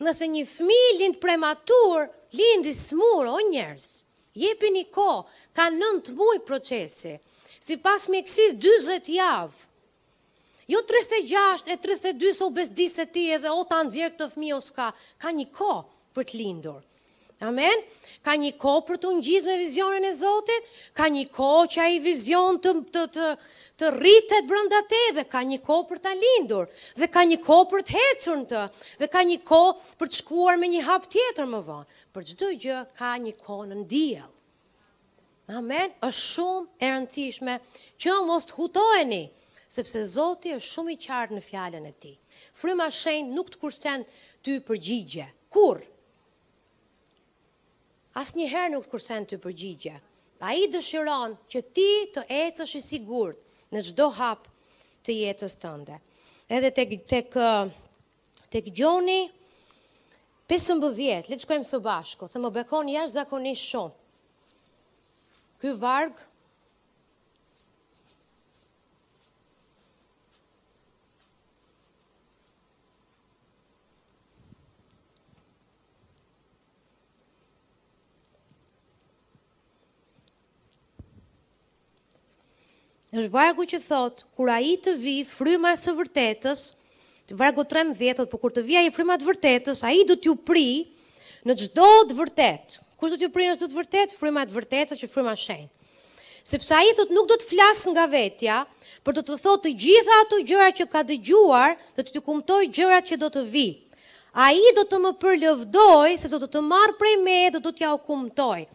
nëse një fëmijë lind prematur, lind i smur, o njerëz, jepini kohë, ka nëntë muaj procesi, sipas mjekësisë 40 javë. Jo 36 e 32 se u bezdise ti edhe o ta nxjerr këtë fëmijë o s'ka, ka një kohë, për të lindur. Amen. Ka një kohë për t'u ngjizur me vizionin e Zotit, ka një kohë që ai vizion të të të, të rritet brenda teje dhe ka një kohë për ta lindur dhe ka një kohë për të ecur në të dhe ka një kohë për të shkuar me një hap tjetër më vonë. Për çdo gjë ka një kohë nën diell. Amen, është shumë e rëndësishme që mos të hutoheni, sepse Zoti është shumë i qartë në fjalën e tij. Fryma e shenjtë nuk të kursen ty përgjigje. Kurrë, asnjëherë nuk të kursen ty përgjigje. Ai dëshiron që ti të ecësh i sigurt në çdo hap të jetës tënde. Edhe tek tek Tek gjoni 15, le të shkojmë së bashku, se më bekon jashtëzakonisht shumë. Ky varg Është vargu që thotë, kur ai të vijë, fryma e së vërtetës, vargu 13 thotë, por kur të vijë ai fryma e të vërtetës, ai do t'ju prijë në çdo të vërtetë. Kush do t'ju prijë në çdo të vërtetë? Fryma e të vërtetës që fryma e shenjtë. Sepse ai thotë nuk do të flasë nga vetja, por do të thotë të gjitha ato gjëra që ka dëgjuar, do t'ju kumtojë gjërat që do të vijnë. Ai do të më përlëvdojë, sepse do të marrë prej meje dhe do t'jua kumtojë.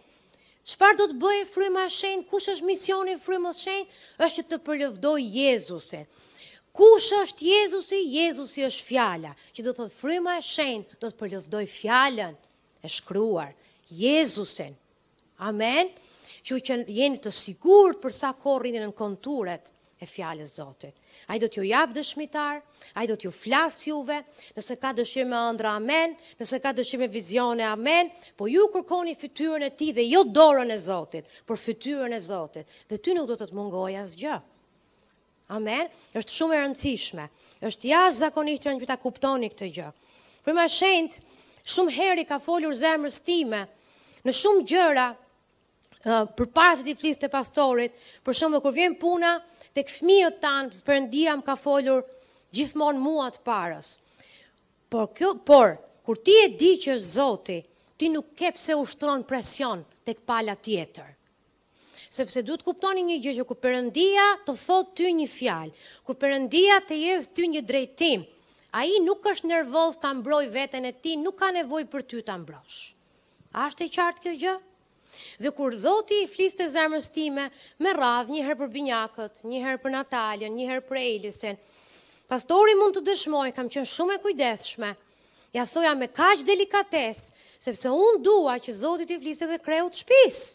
Çfarë do të bëjë fryma e shenjtë? Kush është misioni i frymës së shenjtë? Është që të përlëvdojë Jezusin. Kush është Jezusi? Jezusi është fjala, që do të thotë fryma e shenjtë do të përlëvdojë fjalën e shkruar, Jezusin. Amen. Kështu që jeni të sigurt për sa kohë rrini në konturet e fjalës së Zotit. Ai do t'ju japë dëshmitarë, ai do t'ju flasë juve, nëse ka dëshirë me ëndra, amen, nëse ka dëshirë me vizione, amen, po ju kërkoni fytyrën e tij dhe jo dorën e Zotit, por fytyrën e Zotit, dhe ty nuk do të të mungojë asgjë. Amen, është shumë e rëndësishme, është jashtëzakonisht e rëndë që ta kuptoni këtë gjë. Fryma e shenjtë, shumë herë i ka folur zemrës time, në shumë gjëra, përpara se t'i fliste pastorit, për shembull kur vjen puna, tek fëmijët tanë, Perëndia më ka folur gjithmonë mua të parës. Por, kjo, por kur ti e di që është zoti, ti nuk ke pse ushtron presion tek pala tjetër. Sepse duhet të kuptoni një gjë që kur Perëndia të thotë ty një fjalë, kur Perëndia të jep ty një drejtim, ai nuk është nervoz ta mbrojë veten e tij, nuk ka nevojë për ty ta mbrosh. A është e qartë kjo gjë? Dhe kur Zoti i fliste zemrës time, me radhë, një herë për binjakët, një herë për Natalën, një herë për Eilisin, pastori mund të dëshmojë, kam qenë shumë e kujdesshme, ia thoja me kaq delikatesë, sepse unë dua që Zoti t'i fliste dhe kreut të shpisë.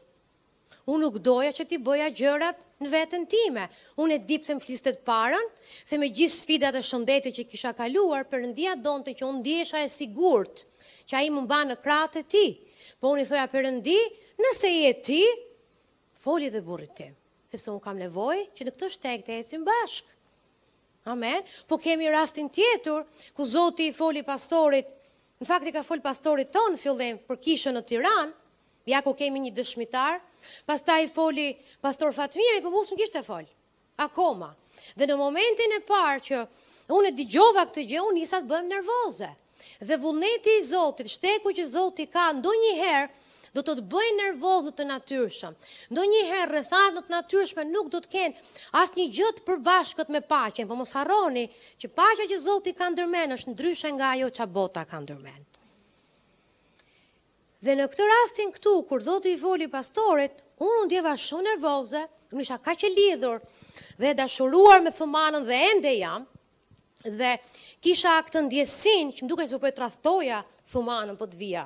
Unë nuk doja që t'i bëja gjërat në veten time. Unë e di pse më fliste të parën, se me gjithë sfidat e shëndetit që kisha kaluar, Perëndia donte që unë të ndihesha e sigurt që Ai më mban në krahët e Tij. Po unë i thoja Perëndi, nëse je Ti, foli dhe burrit tim, sepse unë kam nevojë që në këtë shteg të ecim bashkë. Amen. Po kemi rastin tjetur, ku Zoti i foli pastorit, në fakt i ka fol pastorit tonë në fillim për kishën në Tiranë, ja ku kemi një dëshmitar, pastaj i foli pastor Fatmirit, po nuk më kishte fol, akoma. Dhe në momentin e parë që unë e dëgjova këtë gjë, unë nisa të bëhem nervoze. Dhe vullneti i Zotit, shteku që Zoti ka, ndonjëherë do të të bëjë nervoz në të natyrshme. Ndonjëherë rrethanat në të natyrshme nuk do të kenë asnjë gjë të përbashkët me paqen, por mos harroni që paqja që Zoti ka ndërmend është ndryshe nga ajo që bota ka ndërmend. Dhe në këtë rastin këtu, kur Zoti i foli pastorit, unë u ndjeva shumë nervoze, unë isha kaq e lidhur dhe e dashuruar me Thumanën dhe ende jam, Dhe kisha këtë ndjesin që më dukej se po e tradhtoja Thumanën po të vija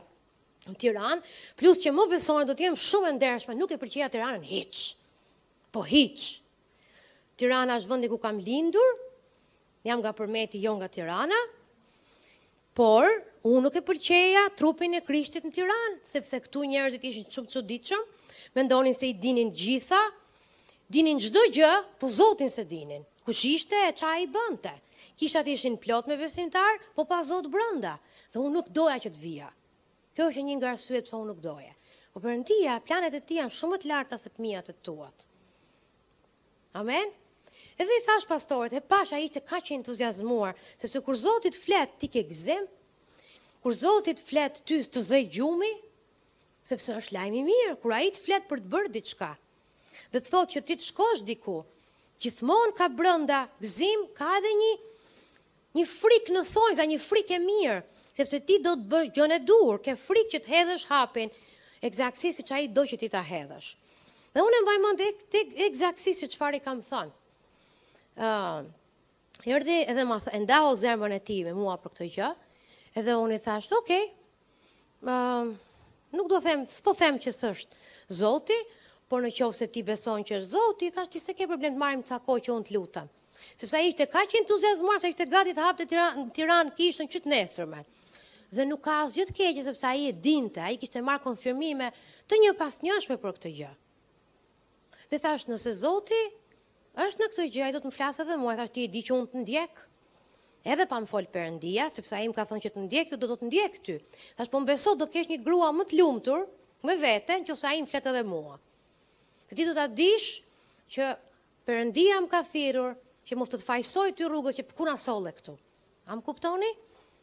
në Tiranë, plus që më besoni do të jem shumë e ndershme, nuk e pëlqeja Tiranën hiç, po hiç. Tirana është vendi ku kam lindur, jam nga Përmeti, jo nga Tirana, por unë nuk e pëlqeja trupin e Krishtit në Tiranë, sepse këtu njerëzit ishin shumë të çuditshëm, mendonin se i dinin të gjitha, dinin çdo gjë, po Zotin s'e dinin. Kush ishte e ç'ai bënte? Kishat ishin plot me besimtarë, po pa Zot brenda. Dhe unë nuk doja që të vija. Kjo është një nga arsyet pse unë nuk doja. Po Perëndia, planet e tij janë shumë më të larta se të miat e të tuat. Amen. Edhe i thashë pastorit, e pashë ai ishte kaq i entuziazmuar, sepse kur Zoti të flet, ti ke gëzim. Kur Zoti të flet, ty s'të zë gjumi. Sepse është lajm i mirë, kur ai të flet për të bërë diçka. Dhe të thotë që ti të shkosh diku, gjithmonë ka brenda gëzim, ka edhe një një frikë në thonjëza, një frikë e mirë, sepse ti do të bësh gjënë e duhur, ke frikë që të hedhësh hapin, ekzaktësisht siç ai do që ti ta hedhësh. Dhe unë e mbaj mend këtë ekzaktësisht se çfarë i kam thënë. Uh, Erdhi edhe më tha, e ndau zemrën e tij me mua për këtë gjë, edhe unë i thashë, okej, okay, nuk do them, s'po them që s'është Zoti, por në qoftë se ti beson që është Zoti, i thashë ti s'e ke problem të marrim ca kohë që unë të lutem. Sepse ai ishte kaq i entuziazmuar, sa ishte gati të hapte Tiranë, Tiranë kishën që të nesërmen. Dhe nuk ka asgjë të keqe, sepse ai e dinte, ai kishte marrë konfirmime të njëpasnjëshme për këtë gjë. Dhe thashë, nëse Zoti është në këtë gjë, ai do të më flasë edhe mua. Thashë, ti e di që unë të ndjek, edhe pa më folë Perëndia, sepse ai më ka thënë që të ndjek të, do të të ndjek ty. Thashë, po më beson, do të kesh një grua më të lumtur me vete, nëse ai më flet edhe mua. Dhe ti do ta dish që Perëndia më ka thirrur që mos të të fajësoj ty rrugës që ku na solle këtu. A më kuptoni?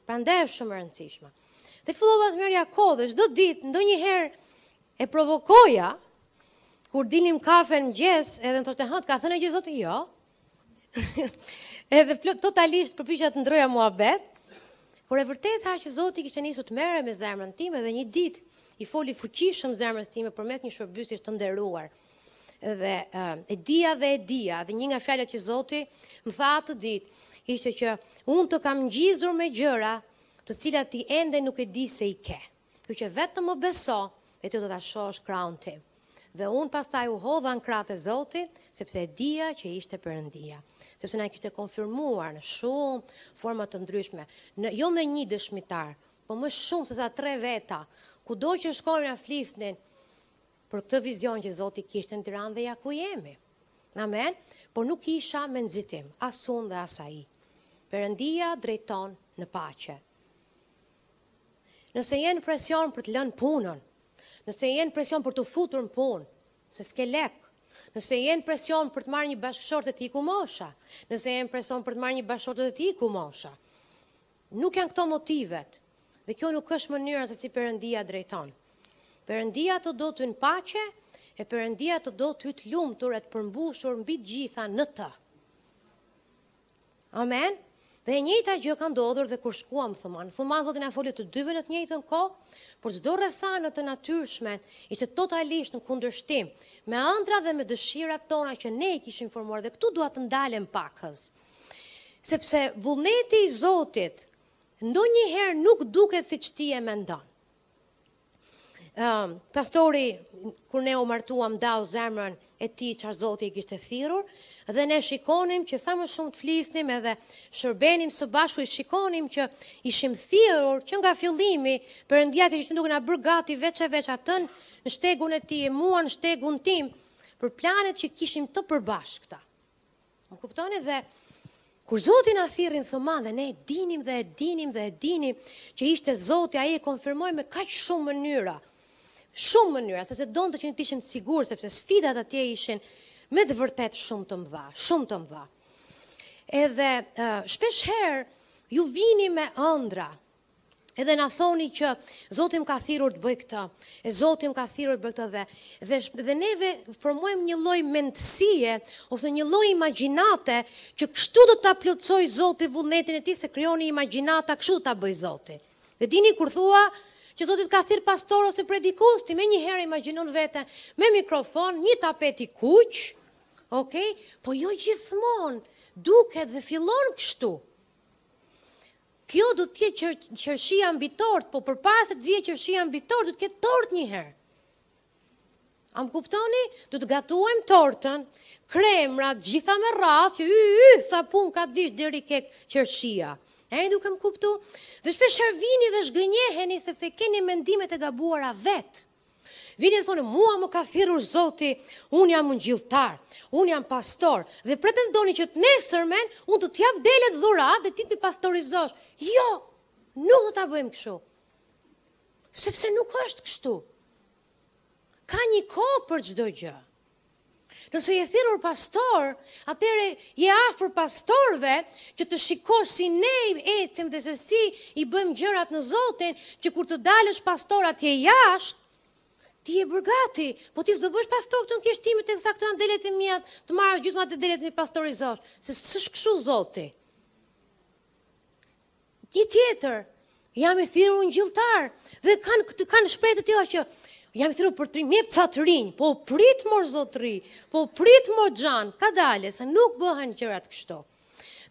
Prandaj është shumë rëndësishme. Dhe fillova të merrja kohë dhe çdo ditë, ndonjëherë e provokoja, kur dilnim kafe mëngjes, edhe i thosha hë, të, ka thënë gjë Zoti, jo. edhe flot, totalisht përpyqa të ndërroja muhabet, por e vërteta që Zoti kishte nisur të merrej me zemrën time dhe një ditë, i foli fuqishëm zemrës time përmes një shërbyesi të nderuar. Dhe e dija dhe e dija, dhe një nga fjalët që Zoti më tha atë ditë ishte që unë të kam ngjizur me gjëra të cilat ti ende nuk e di se i ke. Kjo që vetëm më beso dhe ti do ta shohësh krahun tim. Dhe unë pastaj u hodha në krahët e Zotit, sepse e dija që ishte Perëndia sepse na kishte konfirmuar në shumë forma të ndryshme, në jo me një dëshmitar, po më shumë se sa tre veta, kudo që shkonin na flisnin për këtë vizion që Zoti kishte në Tiranë dhe ja ku jemi. Amen. Por nuk isha me nxitim, as unë dhe as ai. Perëndia drejton në paqe. Nëse je në presion për të lënë punën, nëse je në presion për t'u futur në punë, se s'ke lek, nëse je në presion për të marrë një bashkëshort se të iku mosha, nëse je në presion për të marrë një bashkëshort se të iku mosha, Nuk janë këto motivet dhe kjo nuk është mënyra se si Perëndia drejton. Perëndia të do ty në paqe e Perëndia të do ty të lumtur e të përmbushur mbi të gjitha në të. Amen. Dhe e njëjta gjë ka ndodhur dhe kur shkuam Thumanë. Thumanë Zoti na foli të dyve në të njëjtën kohë, por çdo rrethanë e natyrshme ishte totalisht në kundërshtim me ëndrrat dhe me dëshirat tona që ne i kishim formuar dhe këtu dua të ndalem pakëz. Sepse vullneti i Zotit ndonjëherë nuk duket siç ti e mendon. Ëm, ehm, uh, pastori kur ne u martuam ndau zemrën e tij çfarë Zoti e kishte thirrur dhe ne shikonim që sa më shumë të flisnim edhe shërbenim së bashku i shikonim që ishim thirrur që nga fillimi Perëndia ishte duke na bërë gati veç e veç atë në shtegun e tij e mua në shtegun tim për planet që kishim të përbashkëta. Më kuptoni dhe kur Zoti na thirri në Thumanë dhe ne e dinim dhe e dinim dhe e dinim që ishte Zoti, ai e konfirmoi me kaq shumë mënyra. Shumë mënyra, sepse donte që ne të ishim të sigurt sepse sfidat atje ishin me të vërtet shumë të mëdha, shumë të mëdha. Edhe uh, shpesh herë ju vini me ëndrra, Edhe na thoni që Zoti më ka thirrur të bëj këtë, e Zoti më ka thirrur të bëj këtë dhe dhe dhe neve formojmë një lloj mendësie ose një lloj imagjinate që kështu do ta plotësoj Zoti vullnetin e tij se krijoni imagjinata kështu do ta bëj Zoti. Dhe dini kur thua që Zoti të ka thirr pastor ose predikues, ti menjëherë imagjinon veten me mikrofon, një tapet i kuq, okay? Po jo gjithmonë duket dhe fillon kështu. Kjo do të jetë qer, qershia mbi tortë, po përpara se të vijë qershia mbi tortë, do të ketë tortë një herë. A më kuptoni? Do të gatuajmë tortën, kremrat, gjitha me radhë, që y, y, sa punë ka të vish deri te qershia. E jeni duke më kuptu? Dhe shpeshherë vini dhe zhgënjeheni sepse keni mendimet e gabuara vetë. Vini dhe thoni, mua më ka thirrur Zoti, unë jam ungjilltar, unë jam pastor dhe pretendoni që të nesërmen unë të të jap delet dhuratë dhe ti të m'i pastorizosh. Jo, nuk do ta bëjmë kështu. Sepse nuk është kështu. Ka një kohë për çdo gjë. Nëse je thirrur pastor, atëherë je afër pastorëve që të shikosh si ne ecim dhe se si i bëjmë gjërat në Zotin, që kur të dalësh pastor atje jashtë, ti je bërë gati, po ti s'do bësh pastor këtu në kishën time se këto janë delet e mia, të marrësh gjysmat e deleve t'm'i pastorizosh, se s'është kështu Zoti. Një tjetër, jam i thirrur ungjilltar dhe kanë këtë kanë shprehje të tilla që jam i thirrur për të rinj, më jep ca të rinj, po prit mor zotri, po prit mor xhan, kadalë se nuk bëhen gjërat kështu.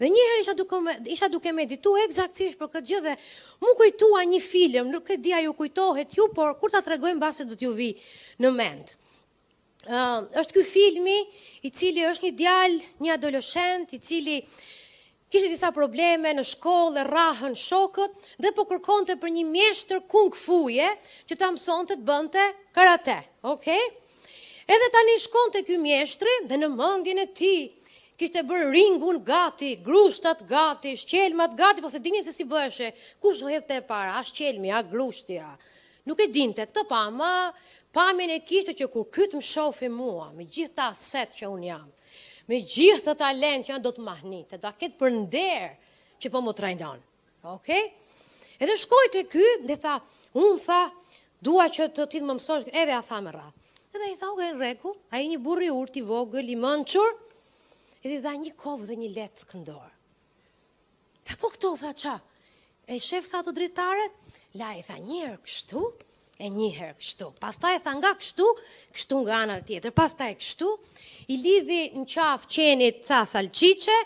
Dhe një herë isha duke isha duke medituar ekzaktësisht për këtë gjë dhe m'u kujtua një film, nuk e di a ju kujtohet ju, por kur ta tregoj mbase do t'ju vi në mend. uh, është ky filmi i cili është një djalë, një adoleshent i cili kishte disa probleme në shkollë, e rrahën shokët dhe po kërkonte për një mjeshtër kung fuje që ta mësonte të bënte karate. Okej? Edhe tani shkon te ky mjeshtri dhe në mendjen e tij kishte bërë ringun gati, grushtat gati, shqelmat gati, po s'e dinte se si bëheshe, kush hidhet e para, a shqelmi, a grushti, a Nuk e dinte këtë ama pamjen e kishte që kur ky të më shofi mua me gjithë këtë aset që unë jam, me gjithë këtë talent që jam do të mahnitet, do ta ketë për nder që po më trajnon. Ok? Edhe shkoi te ky dhe tha, unë tha, dua që të ti të më mësosh, edhe a tha me radhë. Edhe i tha, ok, në reku, ai një burrë i urtë, i vogël, i mençur, edhe i dha një kovë dhe një leckë në dorë. Tha po këto, tha ça, e shef tha atë dritare, laji tha njëherë kështu, e njëherë kështu, pastaj tha nga kështu, kështu nga ana tjetër, pastaj kështu, i lidhi në qafë qenit ca salqiqe,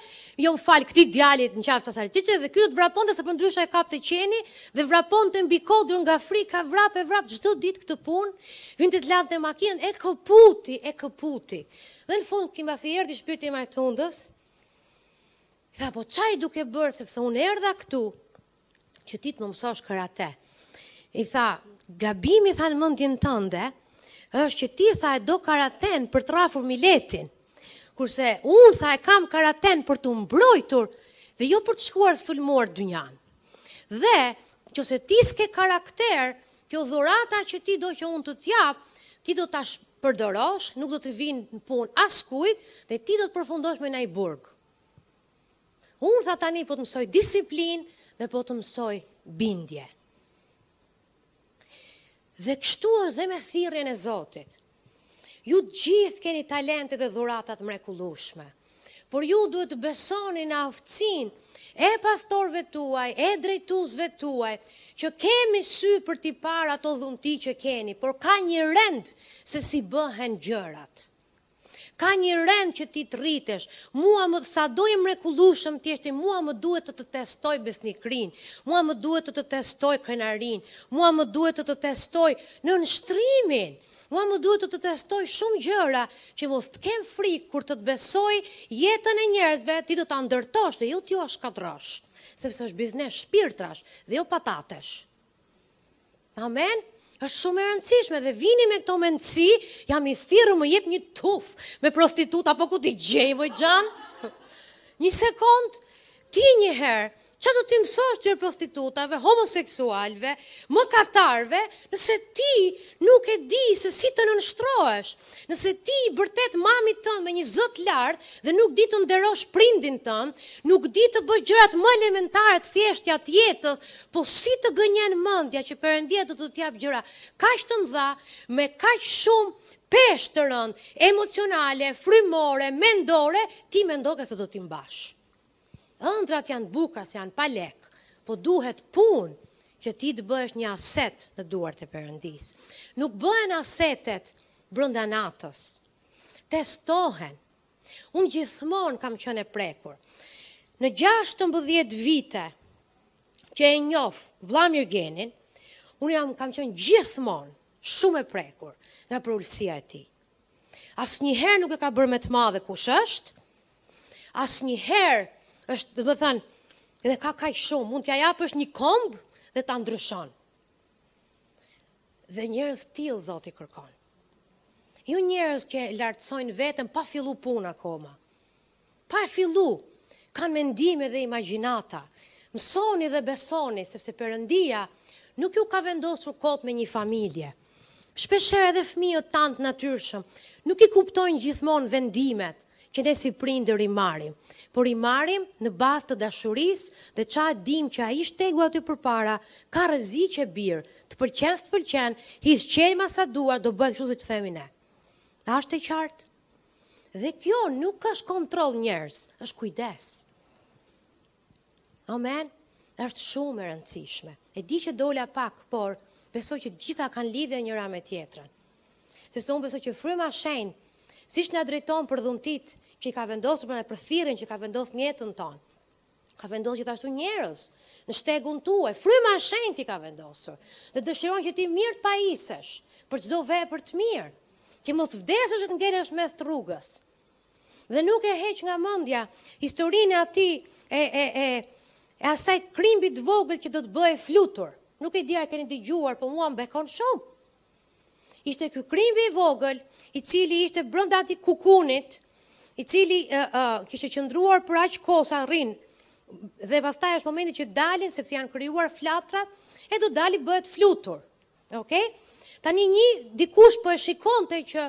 jo më fal këtij djalit në qafë ca salqiqe, dhe ky do të vraponte se përndryshe e kapte qeni, dhe vraponte mbi kodër nga frika, vrap e vrap çdo ditë këtë punë, vinte të lante makinën, e këputi, e këputi. Dhe në fund, ky mbasi erdhi shpirti ma e tundës, Tha, po ça je duke bërë, sepse unë erdha këtu, që ti të më mësosh karate. I tha, gabimi, tha në mendjen tënde, është që ti, tha, e do karaten për të rrahur miletin. Kurse, unë, tha, e kam karaten për t'u mbrojtur, dhe jo për të shkuar sulmuar dynjan. Dhe, qoftë se ti s'ke karakter, kjo dhurata që ti do që unë të t'jap, ti do ta shpërdorosh, nuk do t'i vijë në punë askujt, dhe ti do të përfundosh në ndonjë burg. Unë tha tani po të mësoj disiplinë dhe po të mësoj bindje. Dhe kështu edhe me thirrjen e Zotit. Ju të gjithë keni talente dhe dhurata të mrekullueshme. Por ju duhet të besoni në aftësinë e pastorëve tuaj, e drejtuesve tuaj, që kemi sy për t'i parë ato dhunti që keni, por ka një rend se si bëhen gjërat. Ka një rend që ti të rritesh. Mua më, sado i mrekullueshëm të jesh ti, mua më duhet të të testoj besnikërinë, mua më duhet të të testoj krenarinë, mua më duhet të të testoj nënshtrimin, mua më duhet të të testoj shumë gjëra që mos të kem frikë kur të të besoj jetën e njerëzve, ti do ta ndërtosh dhe jo t'ua shkatërrosh, sepse është biznes shpirtrash dhe jo patatesh. Amen është shumë e rëndësishme dhe vini me këto mendësi, jam i thirrur më jep një tufë me prostituta apo ku t'i gjej voj xhan. Një sekondë, ti një herë, ça do t'i mësosh ti prostitutave, homoseksualve, mëkatarëve, nëse ti nuk e di se si të nënshtrohesh, Nëse ti i bërtet mamit tënd me një zë të lartë dhe nuk di të nderosh prindin tënd, nuk di të bësh gjërat më elementare të thjeshta të jetës, po si të gënjen mendja që Perëndia do të të japë gjëra kaq të mëdha, me kaq shumë peshë të rëndë emocionale, frymore, mendore, ti mendoke se do t'i mbash. Ëndrrat janë të bukura se janë pa lekë, po duhet punë që ti të bëhesh një aset në duart e Perëndisë. Nuk bëhen asetet brenda natës. Testohen. Unë gjithmonë kam qenë e prekur. Në 16 vite që e njoh Vladimir Genin, unë jam kam qenë gjithmonë shumë e prekur nga përulësia e tij. Asnjëherë nuk e ka bërë me të madhe kush është, Asnjëherë është, domethënë, dhe ka kaq shumë, mund t'ja japësh një komb dhe ta ndryshon. Dhe njerëz të tillë Zoti kërkon. Jo njerëz që lartësojnë veten pa fillu punë akoma. Pa fillu, kanë mendime dhe imagjinata. Mësoni dhe besoni sepse Perëndia nuk ju ka vendosur kot me një familje. Shpeshherë edhe fëmijët tanë të natyrshëm nuk i kuptojnë gjithmonë vendimet që ne si prindër i marrim, por i marrim në bazë të dashurisë dhe ça dimë që ai shtegu aty përpara ka rreziqe bir, të pëlqen s'të pëlqen, hidh qelma sa duash do bëhet kështu si themi ne. A është e qartë? Dhe kjo nuk është kontroll njerëz, është kujdes. Amen. Është shumë e rëndësishme. E di që dola pak, por besoj që të gjitha kanë lidhje njëra me tjetrën. Sepse unë besoj që Fryma e Shenjtë, siç na drejton për dhuntitë që i ka vendosë për ne, për thirrjen që ka vendosë në jetën tonë, ka vendosë gjithashtu njerëz në shtegun tuaj, Fryma e Shenjtë i ka vendosur dhe dëshiron që ti mirë të pajisesh për çdo vepër të mirë, që mos vdesësh, të ngelesh mes të rrugës. Dhe nuk e heq nga mendja historinë e atij e e e e asaj krimbi të vogël që do të bëhej flutur. Nuk e di a keni dëgjuar, po mua më bekon shumë. Ishte ky krimbi i vogël, i cili ishte brenda atij kukunit, i cili ë uh, uh, kishte qëndruar për aq kohë sa rrinë dhe pastaj është momenti që dalin sepse janë krijuar flatra e do dali të bëhet flutur. Okej? Tani një dikush po e shikonte që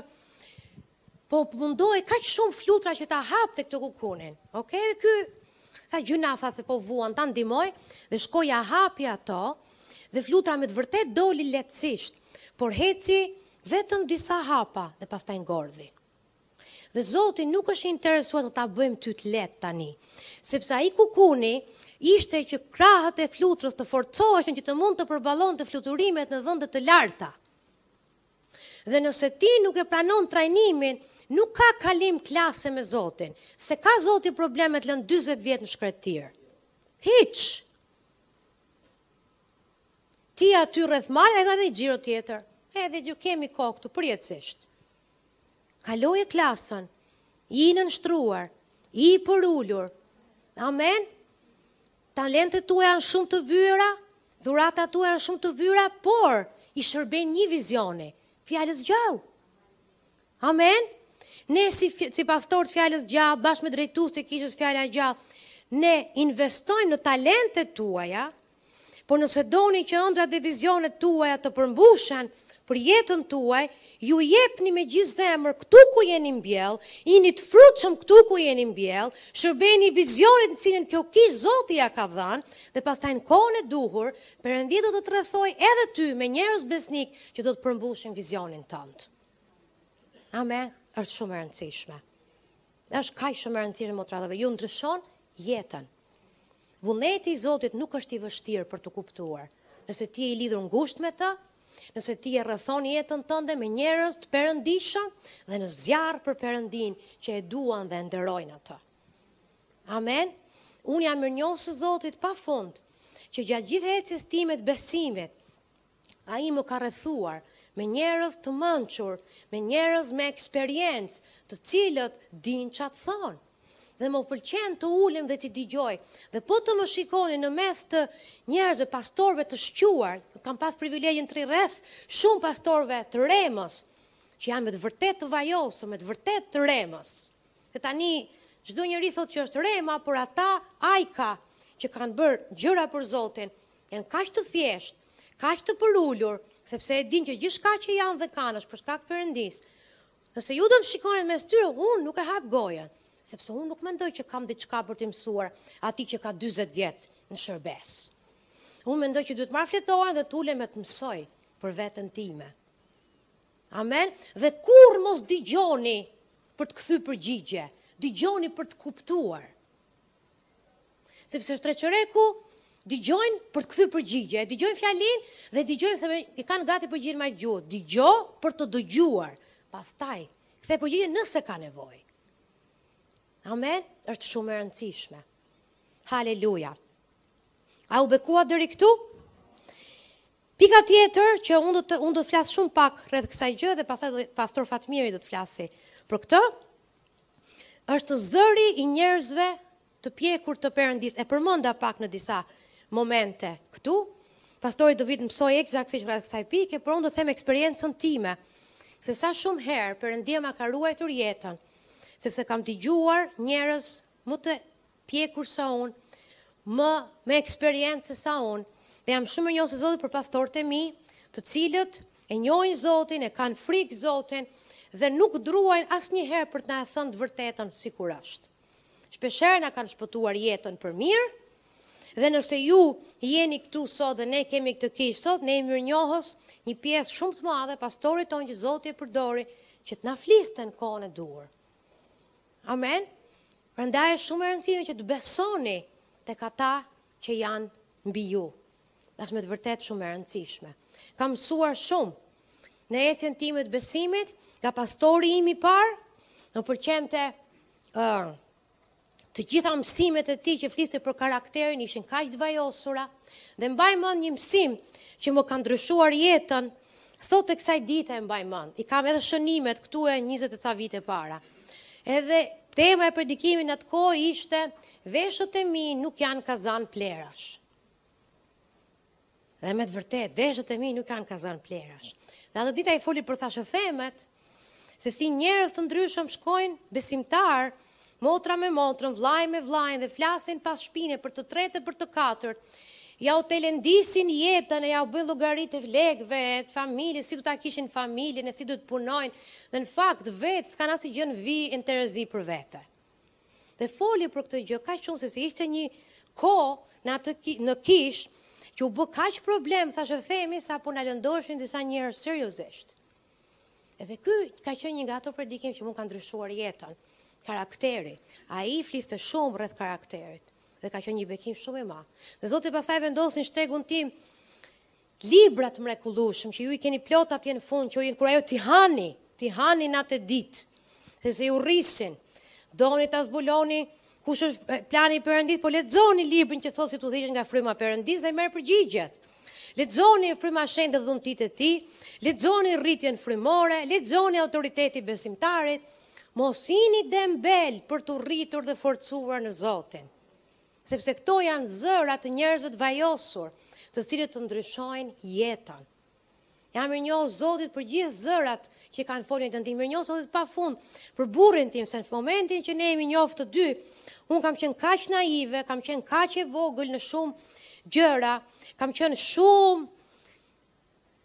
Po mundohej kaq shumë flutra që ta hapte këtë kukunin. Okej, dhe ky tha gjynah, tha, se po vuan ta ndihmoj dhe shkoi ia hapi ato dhe flutra me të vërtetë doli lehtësisht, por eci vetëm disa hapa dhe pastaj ngordhi. Dhe Zoti nuk është i interesuar të ta bëjë ty të lehtë tani, sepse ai kukuni ishte që krahët e flutrës të forcoheshin që të mund të përballonte fluturimet në vende të larta. Dhe nëse ti nuk e pranon trajnimin, nuk ka kalim klase me Zotin. S'e ka Zoti problem të të lërë 40 vjet në shkretëtirë. Hiç. Ti aty rreth malit edhe një xhiro tjetër. Edhe ju kemi kohë këtu përjetësisht. Kaloje klasën i nënshtruar, i përulur. Amen. Talentet tuaja janë shumë të vyera, dhuratat tuaja janë shumë të vyera, por i shërbejnë një vizioni, Fjalës së Gjallë. Amen. Ne si si pastorë të Fjalës së Gjallë bashkë me drejtuesit e kishës Fjala e Gjallë, ne investojmë në talentet tuaja, por nëse doni që ëndrrat dhe vizionet tuaja të përmbushen për jetën tuaj, Ju jepni me gjithë zemër këtu ku jeni mbjellë, jini të frutshëm këtu ku jeni mbjellë, shërbejini vizionit të cilin kësaj kishe Zoti ia ka dhënë dhe pastaj në kohën e duhur, Perëndia do të të rrethojë edhe ty me njerëz besnikë që do të përmbushin vizionin tënd. Amen. Është shumë e rëndësishme. Është kaq shumë e rëndësishme motra vëlla, ju ndryshon jetën. Vullneti i Zotit nuk është i vështirë për t'u kuptuar. Nëse ti je i lidhur ngushtë me të, nëse ti e rrethon jetën tënde me njerëz të perëndishëm dhe në zjarr për Perëndinë që e duan dhe e nderojnë atë. Amen. Unë jam mirënjohëse Zotit pa fund, që gjatë gjithë ecjes time të besimit, Ai më ka rrethuar me njerëz të mënçur, me njerëz me eksperiencë, të cilët dinë ça të thonë. Dhe më pëlqen të ulem dhe t'i dëgjoj. Dhe po të më shikonit në mes të njerëzve, pastorëve të shquar, kam pas privilegjin të rri rreth shumë pastorëve të Remës, që janë me të vërtetë të vajosur, me të vërtetë të Remës. Se tani çdo njeri thotë që është Rema, por ata ajka që kanë bërë gjëra për Zotin, Janë kaq të thjeshtë, kaq të përulur, sepse e dinë që gjithçka që janë dhe kanë është për shkak të Perëndisë. Nëse ju do më shikonit mes tyre, unë nuk e hap gojën, sepse unë nuk mendoj që kam diçka për t'i mësuar atij që ka 40 vjet në shërbesë. Unë mendoj që duhet të marr fletoren dhe të ulem e të mësoj për veten time. Amen. Dhe kurrë mos dëgjoni për të kthy përgjigje, dëgjoni për të kuptuar. Sepse treçereku dëgjojnë për të kthy përgjigje, dëgjojnë fjalinë dhe dëgjojnë se e kanë gati përgjigjen majë të gjuhës. Dëgjo për të dëgjuar. Pastaj kthe përgjigje nëse ka nevojë. Amen, është shumë e rëndësishme. Haleluja. A u bekuat deri këtu? Pika tjetër që unë do të unë do të flas shumë pak rreth kësaj gjëje dhe pastaj pastor Fatmiri do të flasi për këto është zëri i njerëzve të pjekur të perëndisë. E përmenda pak në disa momente këtu. Pastori do vijë të mësojë ekzaktësisht rreth kësaj pike, por unë do të them eksperiencën time se sa shumë herë perëndia ma ka ruajtur jetën, sepse kam dëgjuar njerëz më të pjekur sa unë, më me eksperiencë se sa unë, dhe jam mirënjohëse Zotit për pastorët e mi, të cilët e njohin Zotin, e kanë frikë Zotin, dhe nuk druajnë asnjëherë për të na e thënë të vërtetën sikur është. Shpesherë na kanë shpëtuar jetën për mirë, dhe nëse ju jeni këtu sot dhe ne kemi këtë kishë sot, ne jemi mirënjohës një pjesë shumë të madhe, pastorit tonë që Zoti e përdori, që të na fliste në kohën e duhur. Amen. Prandaj është shumë e rëndësishme që të besoni tek ata që janë mbi ju. Është me të vërtetë shumë e rëndësishme. Kam mësuar shumë në ecjen time të besimit nga pastori im i parë, më pëlqente ë uh, të gjitha mësimet e tij që fliste për karakterin ishin kaq të vajosura dhe mbaj mend një mësim që më ka ndryshuar jetën sot e kësaj dite e mbaj mend. I kam edhe shënimet këtu e 20 e ca vite para. Edhe tema e predikimit në atë kohë ishte veshët e mi nuk janë kazan plerash. Dhe me të vërtetë, veshët e mi nuk janë kazan plerash. Dhe atë ditë ai foli për thashethemet, se si njerëz të ndryshëm shkojnë besimtarë, motra me motrën, vëllai me vëllain dhe flasin pas shpine për të tretë e për të katërt, Jua telendisin jetën e jua bëjnë llogaritë e lekëve e të familjes, si do ta kishin familjen e si do të punojnë, dhe në fakt vetë s'kanë asnjë gjë në vijë e në terezi për vete. Dhe foli për këtë gjë kaq shumë sepse ishte një kohë në atë në kishë që u bë kaq problem thashethemi sa po na lëndoshin disa njerëz seriozisht. Edhe ky ka qenë një nga ato predikime që mua më ka ndryshuar jetën. Karakteri. Ai i fliste shumë rreth karakterit dhe ka qenë një bekim shumë i madh. Dhe Zoti pastaj vendosi në shtegun tim libra të mrekullueshëm që ju i keni plot atje në fund, që ju inkurajo t'i hani, t'i hani natë e ditë, sepse ju rrisin, doni ta zbuloni kush është plani i Perëndisë, po lexoni librin që thotë si të udhëhiqesh nga fryma e Perëndisë dhe merr përgjigjet. Lexoni fryma e shenjtë dhe dhuntitë e tij, lexoni rritjen frymore, lexoni autoriteti i besimtarit, mos jini dembelë për t'u rritur dhe forcuar në Zotin. Sepse këto janë zëra të njerëzve të vajosur, të cilët të ndryshojnë jetën. Jam mirënjohëse Zotit për gjithë zërat që kanë folur në jetën time. Mirënjohëse Zotit pa fund për burrin tim, se në momentin që ne jemi njoftur të dy, unë kam qenë kaq naive, kam qenë kaq e vogël në shumë gjëra, kam qenë shumë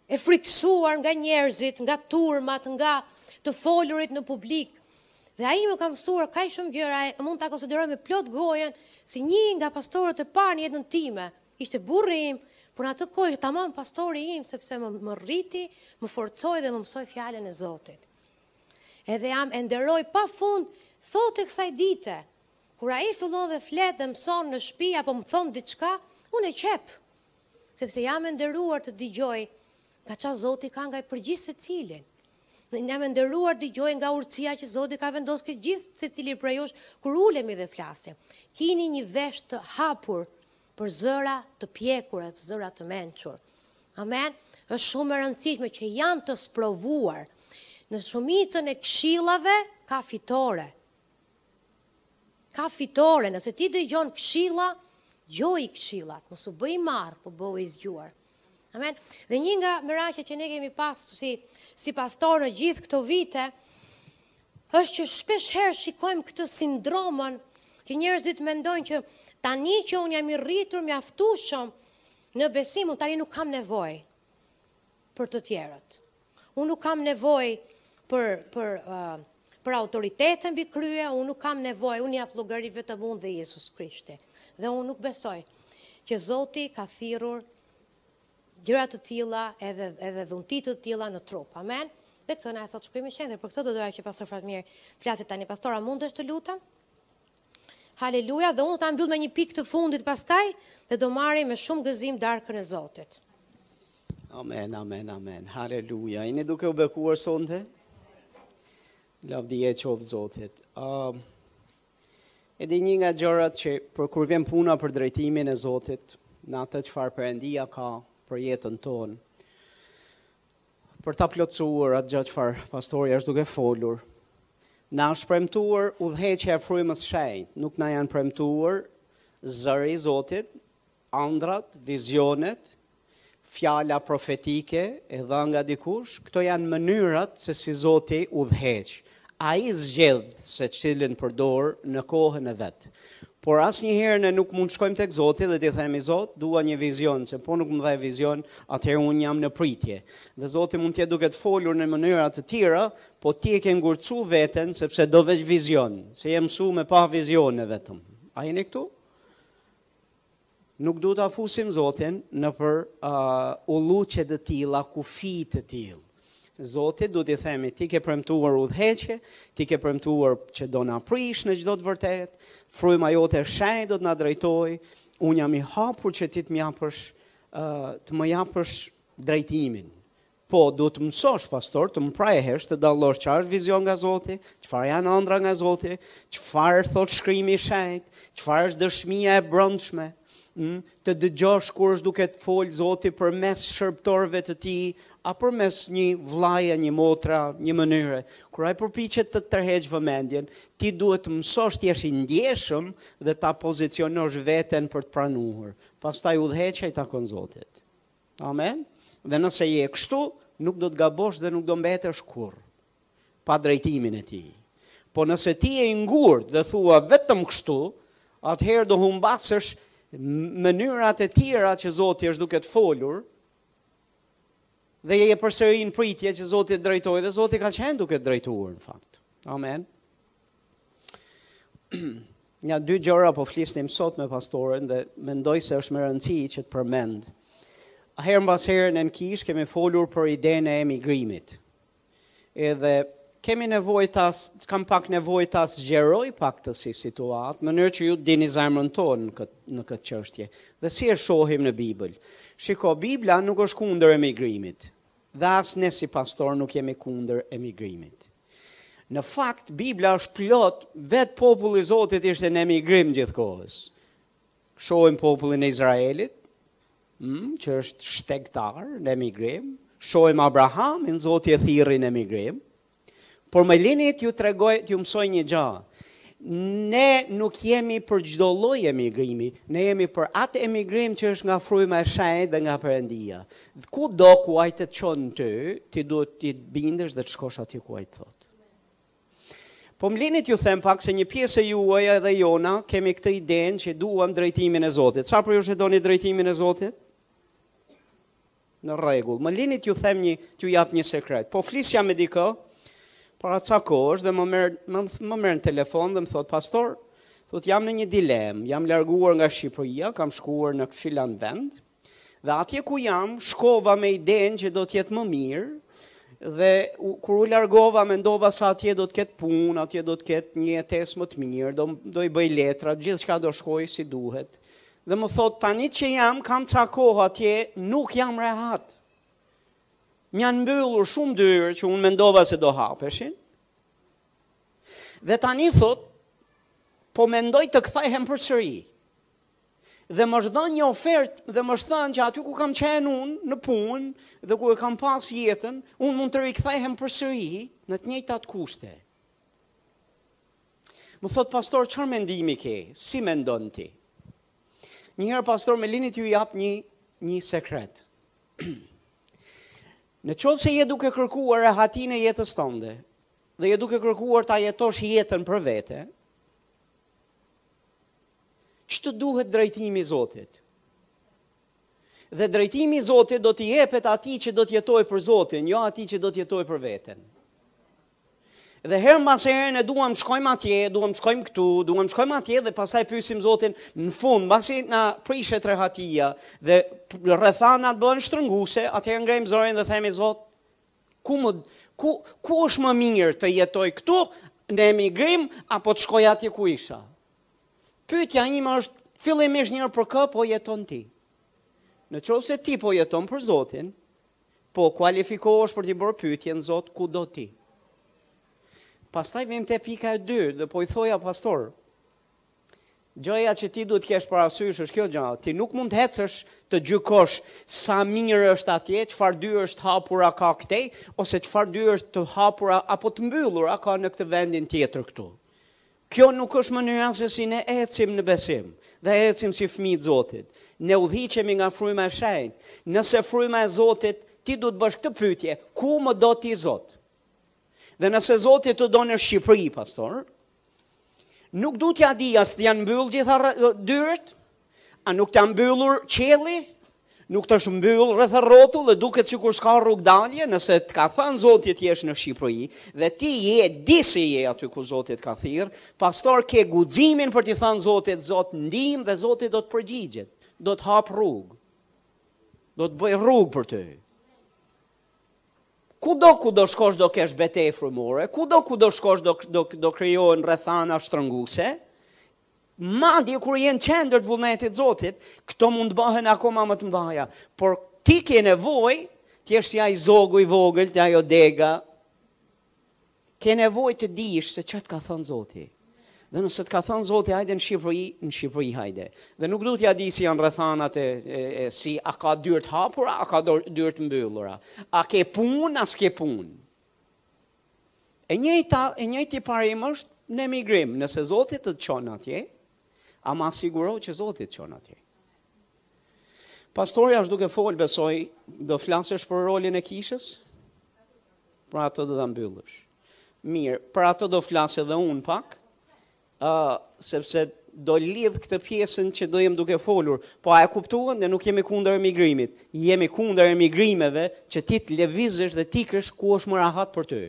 e frikësuar nga njerëzit, nga turmat, nga të folurit në publik. Dhe ai më ka mësuar kaq shumë gjëra, mund ta konsideroj me plot gojën si një nga pastorët e parë në jetën time. Të Ishte burri im, por në atë kohë tamam pastori im sepse më, më rriti, më forcoi dhe më mësoi fjalën e Zotit. Edhe jam e nderoj pa fund sot e kësaj dite. Kur ai fillon dhe flet dhe mëson në shtëpi apo më thon diçka, unë e qep. Sepse jam e nderuar të dëgjoj nga ça Zoti ka nga i për gjithë secilin. Dhe jam e nderuar të dëgjoj nga urtësia që Zoti ka vendos te gjithë secili prej jush kur ulemi dhe flasim. Kini një vesh të hapur për zëra të pjekura, për zëra të mençur. Amen. Është shumë e rëndësishme që janë të sprovuar. Në shumicën e këshillave ka fitore. Ka fitore, nëse ti dëgjon këshilla, dëgjoji këshillat, mos u bëj i marrë, po bëu i zgjuar. Amen. Dhe një nga meraqet që ne kemi pas si si pastor në gjithë këto vite është që shpesh herë shikojmë këtë sindromën që njerëzit mendojnë që tani që unë jam i rritur mjaftueshëm në besim, unë tani nuk kam nevojë. për të tjerët. Unë nuk kam nevojë për për uh, për autoritet mbi krye, unë nuk kam nevojë, unë jap llogari vetëm unë dhe Jezus Krishti. Dhe unë nuk besoj që Zoti ka thirrur gjëra të tilla edhe edhe dhunti të tilla në trup. Amen. Dhe këtë na e thot Shkrimi i Shenjtë, për këtë do doja që pastor Fatmir të flasë tani pastor, a mundesh të lutem? Haleluja dhe unë do ta mbyll me një pikë të fundit pastaj dhe do marrim me shumë gëzim darkën e Zotit. Amen, amen, amen. Haleluja. Jeni duke u bekuar sonte? Lavdi i qoftë Zotit. Ëm uh, Edhe një nga gjërat që për kur vjen puna për drejtimin e Zotit, në atë çfarë Perëndia ka për jetën tonë, për ta plotësuar atë gjë çfarë pastori është duke folur. Na është premtuar udhëheqja e frymës së shenjtë, nuk na janë premtuar zëri i Zotit, ëndrrat, vizionet, fjala profetike e dhënë nga dikush, këto janë mënyrat se si Zoti udhëheq. Ai zgjedh se cilën përdor në kohën e vet. Por asnjëherë ne nuk mund të shkojmë tek Zoti dhe t'i themi Zot, dua një vizion, se po nuk më dhe vizion, atëherë unë jam në pritje. Dhe Zoti mund të jetë duke të folur në mënyra të tjera, po ti e ke ngurtësu veten sepse do veç vizion, se je mësuar me pa vizione vetëm. A jeni këtu? Nuk duhet ta fusim Zotin nëpër ulluqe të tilla, kufij të tillë. Zotit duhet t'i themi, ti ke premtuar udhëheqje, ti ke premtuar që do na prish në çdo të vërtetë, fryma jote e shenjtë do të na drejtojë, unë jam i hapur që ti të më japësh, të më japësh drejtimin. Po, duhet të mësosh, pastor, të mprehesh, të dallosh çfarë është vizion nga Zoti, çfarë janë ëndrra nga Zoti, çfarë thot shkrimi i shenjtë, çfarë është dëshmia e brendshme, mm? të dëgjosh kur është duke të folë Zoti përmes shërbëtorëve të tij, a përmes një vëllai, një motra, një mënyre. Kur ai përpiqet të tërheqë vëmendjen, ti duhet të mësosh të jesh i ndjeshëm dhe ta pozicionosh veten për të pranuar. Pastaj udhëheqja i takon Zotit. Amen. Dhe nëse je kështu, nuk do të gabosh dhe nuk do mbetesh kurrë pa drejtimin e tij. Po nëse ti je i ngurtë dhe thua vetëm kështu, atëherë do humbasësh mënyrat e tjera që Zoti është duke të folur. Dhe je përsëri në pritje që Zoti të drejtojë dhe Zoti ka qenë duke të drejtuar në fakt. Amen. Nja dy gjëra po flisnim sot me pastoren dhe mendoj se është me rëndësi që t'i përmend. A herë mbas herë në kishë kemi folur për idenë e emigrimit. Edhe kemi nevojë ta kam pak nevojë ta zgjeroj pak këtë si situatë, në mënyrë që ju të dini zemrën tonë në këtë në këtë çështje. Dhe si e shohim në Bibël. Shiko, Bibla nuk është kundër emigrimit. Dhe as ne si pastorë nuk jemi kundër emigrimit. Në fakt, Bibla është plot, vetë populli i Zotit ishte në emigrim gjithë kohës. Shohim popullin e Izraelit, mm, që është shtegtar në emigrim, shohim Abrahamin, Zoti e thirri në emigrim, Por më lini t'ju tregoj, t'ju mësoj një gjë. Ne nuk jemi për çdo lloj emigrimi, ne jemi për atë emigrim që është nga fryma e shenjtë dhe nga Perëndia. Kudo ku ai të çon ty, ti duhet të bindesh dhe të shkosh atje ku ai të thotë. Po më lini t'ju them pak se një pjesë e juaj edhe jona kemi këtë idenë që duam drejtimin e Zotit. Sa prej jush e doni drejtimin e Zotit? Në rregull. Më lini t'ju them një, t'ju jap një sekret. Po flisja me dikë para ca kohësh dhe më merr më, më merr në telefon dhe më thotë pastor, thotë jam në një dilemë, jam larguar nga Shqipëria, kam shkuar në filan vend dhe atje ku jam, shkova me idenë që do të jetë më mirë dhe u, kur u largova mendova se atje do të ketë punë, atje do të ketë një jetesë më të mirë, do do i bëj letrat, gjithçka do shkojë si duhet. Dhe më thotë, tani që jam, kam ca kohë atje, nuk jam rehat. Më janë mbyllur shumë dyer që unë mendova se do hapeshin. Dhe tani thotë, po mendoj të kthehem përsëri. Dhe më është dhënë një ofertë dhe më është thënë që aty ku kam qenë unë në punë dhe ku e kam pas jetën, unë mund të rikthehem përsëri në të njëjtat kushte. Më thotë pastor, çfarë mendimi ke? Si mendon ti? Një herë si pastor më lini t'ju jap një një sekret. Në qoftë se je duke kërkuar rehatinë e jetës tënde, dhe je duke kërkuar ta jetosh jetën për vete, ç'të duhet drejtimi i Zotit? Dhe drejtimi i Zotit do t'i jepet atij që do t'jetojë për Zotin, jo atij që do t'jetojë për veten. Dhe herë mbas herë ne duam të shkojmë atje, duam të shkojmë këtu, duam të shkojmë atje dhe pastaj pyesim Zotin në fund, mbasi na prishet rehatia dhe rrethanat bëhen shtrënguese, atëherë ngrejmë zërin dhe themi Zot, ku më ku ku është më mirë të jetoj këtu në emigrim apo të shkoj atje ku isha? Pyetja ime është fillimisht njëherë për kë po jeton ti. Në qoftë se ti po jeton për Zotin, Po kualifikohesh për t'i bërë pyetjen Zot, ku do ti. Pastaj vijmë te pika e dytë dhe po i thoja pastor. Gjëja që ti duhet të kesh parasysh është kjo gjë, ti nuk mund të ecësh të gjykosh sa mirë është atje, çfarë dyersh të hapura ka këtej ose çfarë dyersh të hapura apo të mbyllura ka në këtë vendin tjetër këtu. Kjo nuk është mënyra se si ne ecim në besim dhe ecim si fëmijë të Zotit. Ne udhëhiqemi nga fryma e shenjtë. Nëse fryma e Zotit, ti duhet të bësh këtë pyetje, ku më do ti Zot? Dhe nëse Zoti të do në Shqipëri, pastaj, nuk du t'ia di a s'të janë mbyllë gjitha dyert, A nuk t'janë mbyllur, qielli? Nuk t'është mbyllë rreth e rrotull dhe duket sikur s'ka rrugëdalje, nëse t'ka thënë Zoti t'jesh në Shqipëri, dhe ti e di se je aty ku Zoti t'ka thirrë, pastaj ke guximin për t'i thënë Zotit, Zot ndihmë dhe Zoti do të përgjigjet, do të hapë rrugë, do të bëjë rrugë për ty. Kudo ku do shkosh do kesh beteja frymore, kudo ku do shkosh do do do krijohen rrethana shtrënguse, Madje kur je në qendër të vullnetit të Zotit, këto mund të bëhen akoma më të mëdha. Por ti ke nevojë të jesh si ai zogu i vogël, te ajo dega. Ke nevojë të dish se çfarë të ka thënë Zoti. Dhe nëse të ka thënë Zoti, hajde në Shqipëri, në Shqipëri hajde. Dhe nuk du t'ia di si janë rrethanat e, e, e si a ka dyer të hapura, a ka dyer të mbyllura. A ke punë, a s'ke punë. E njëjta, i njëjti parim është në emigrim, nëse Zoti të çon atje, ama siguro që Zoti të çon atje. Pastori është duke fol, besoj, do flasësh për rolin e kishës? Për ato do ta mbyllësh. Mirë, për ato do flas edhe unë pak. Ëh, sepse do lidh këtë pjesën që do jem duke folur. Po a e kuptuam, ne nuk jemi kundër emigrimit. Jemi kundër emigrimeve që ti të lëvizësh dhe të ikësh ku është më rahat për ty.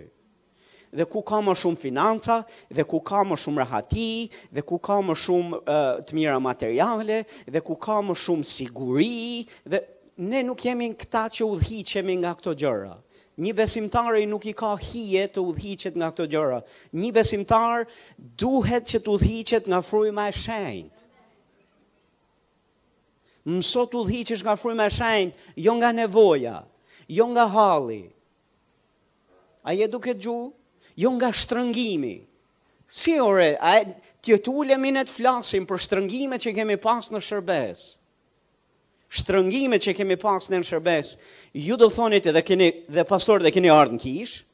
Dhe ku ka më shumë financa, dhe ku ka më shumë rahati, dhe ku ka më shumë uh, të mira materiale, dhe ku ka më shumë siguri, dhe ne nuk jemi këta që udhëhiqemi nga këto gjëra. Një besimtari nuk i ka hije të udhëhiqet nga këto gjëra. Një besimtar duhet që të udhëhiqet nga fryma e shenjtë. Mëso të udhëhiqesh nga fryma e shenjtë, jo nga nevoja, jo nga halli. A je duke dëgju? Jo nga shtrëngimi. Si ore, hajde të ulemi ne të flasim për shtrëngimet që kemi pas në shërbesë. shtrëngimet që kemi pas në shërbesë, ju do thonit dhe keni dhe pastor dhe keni ardhur në kishë.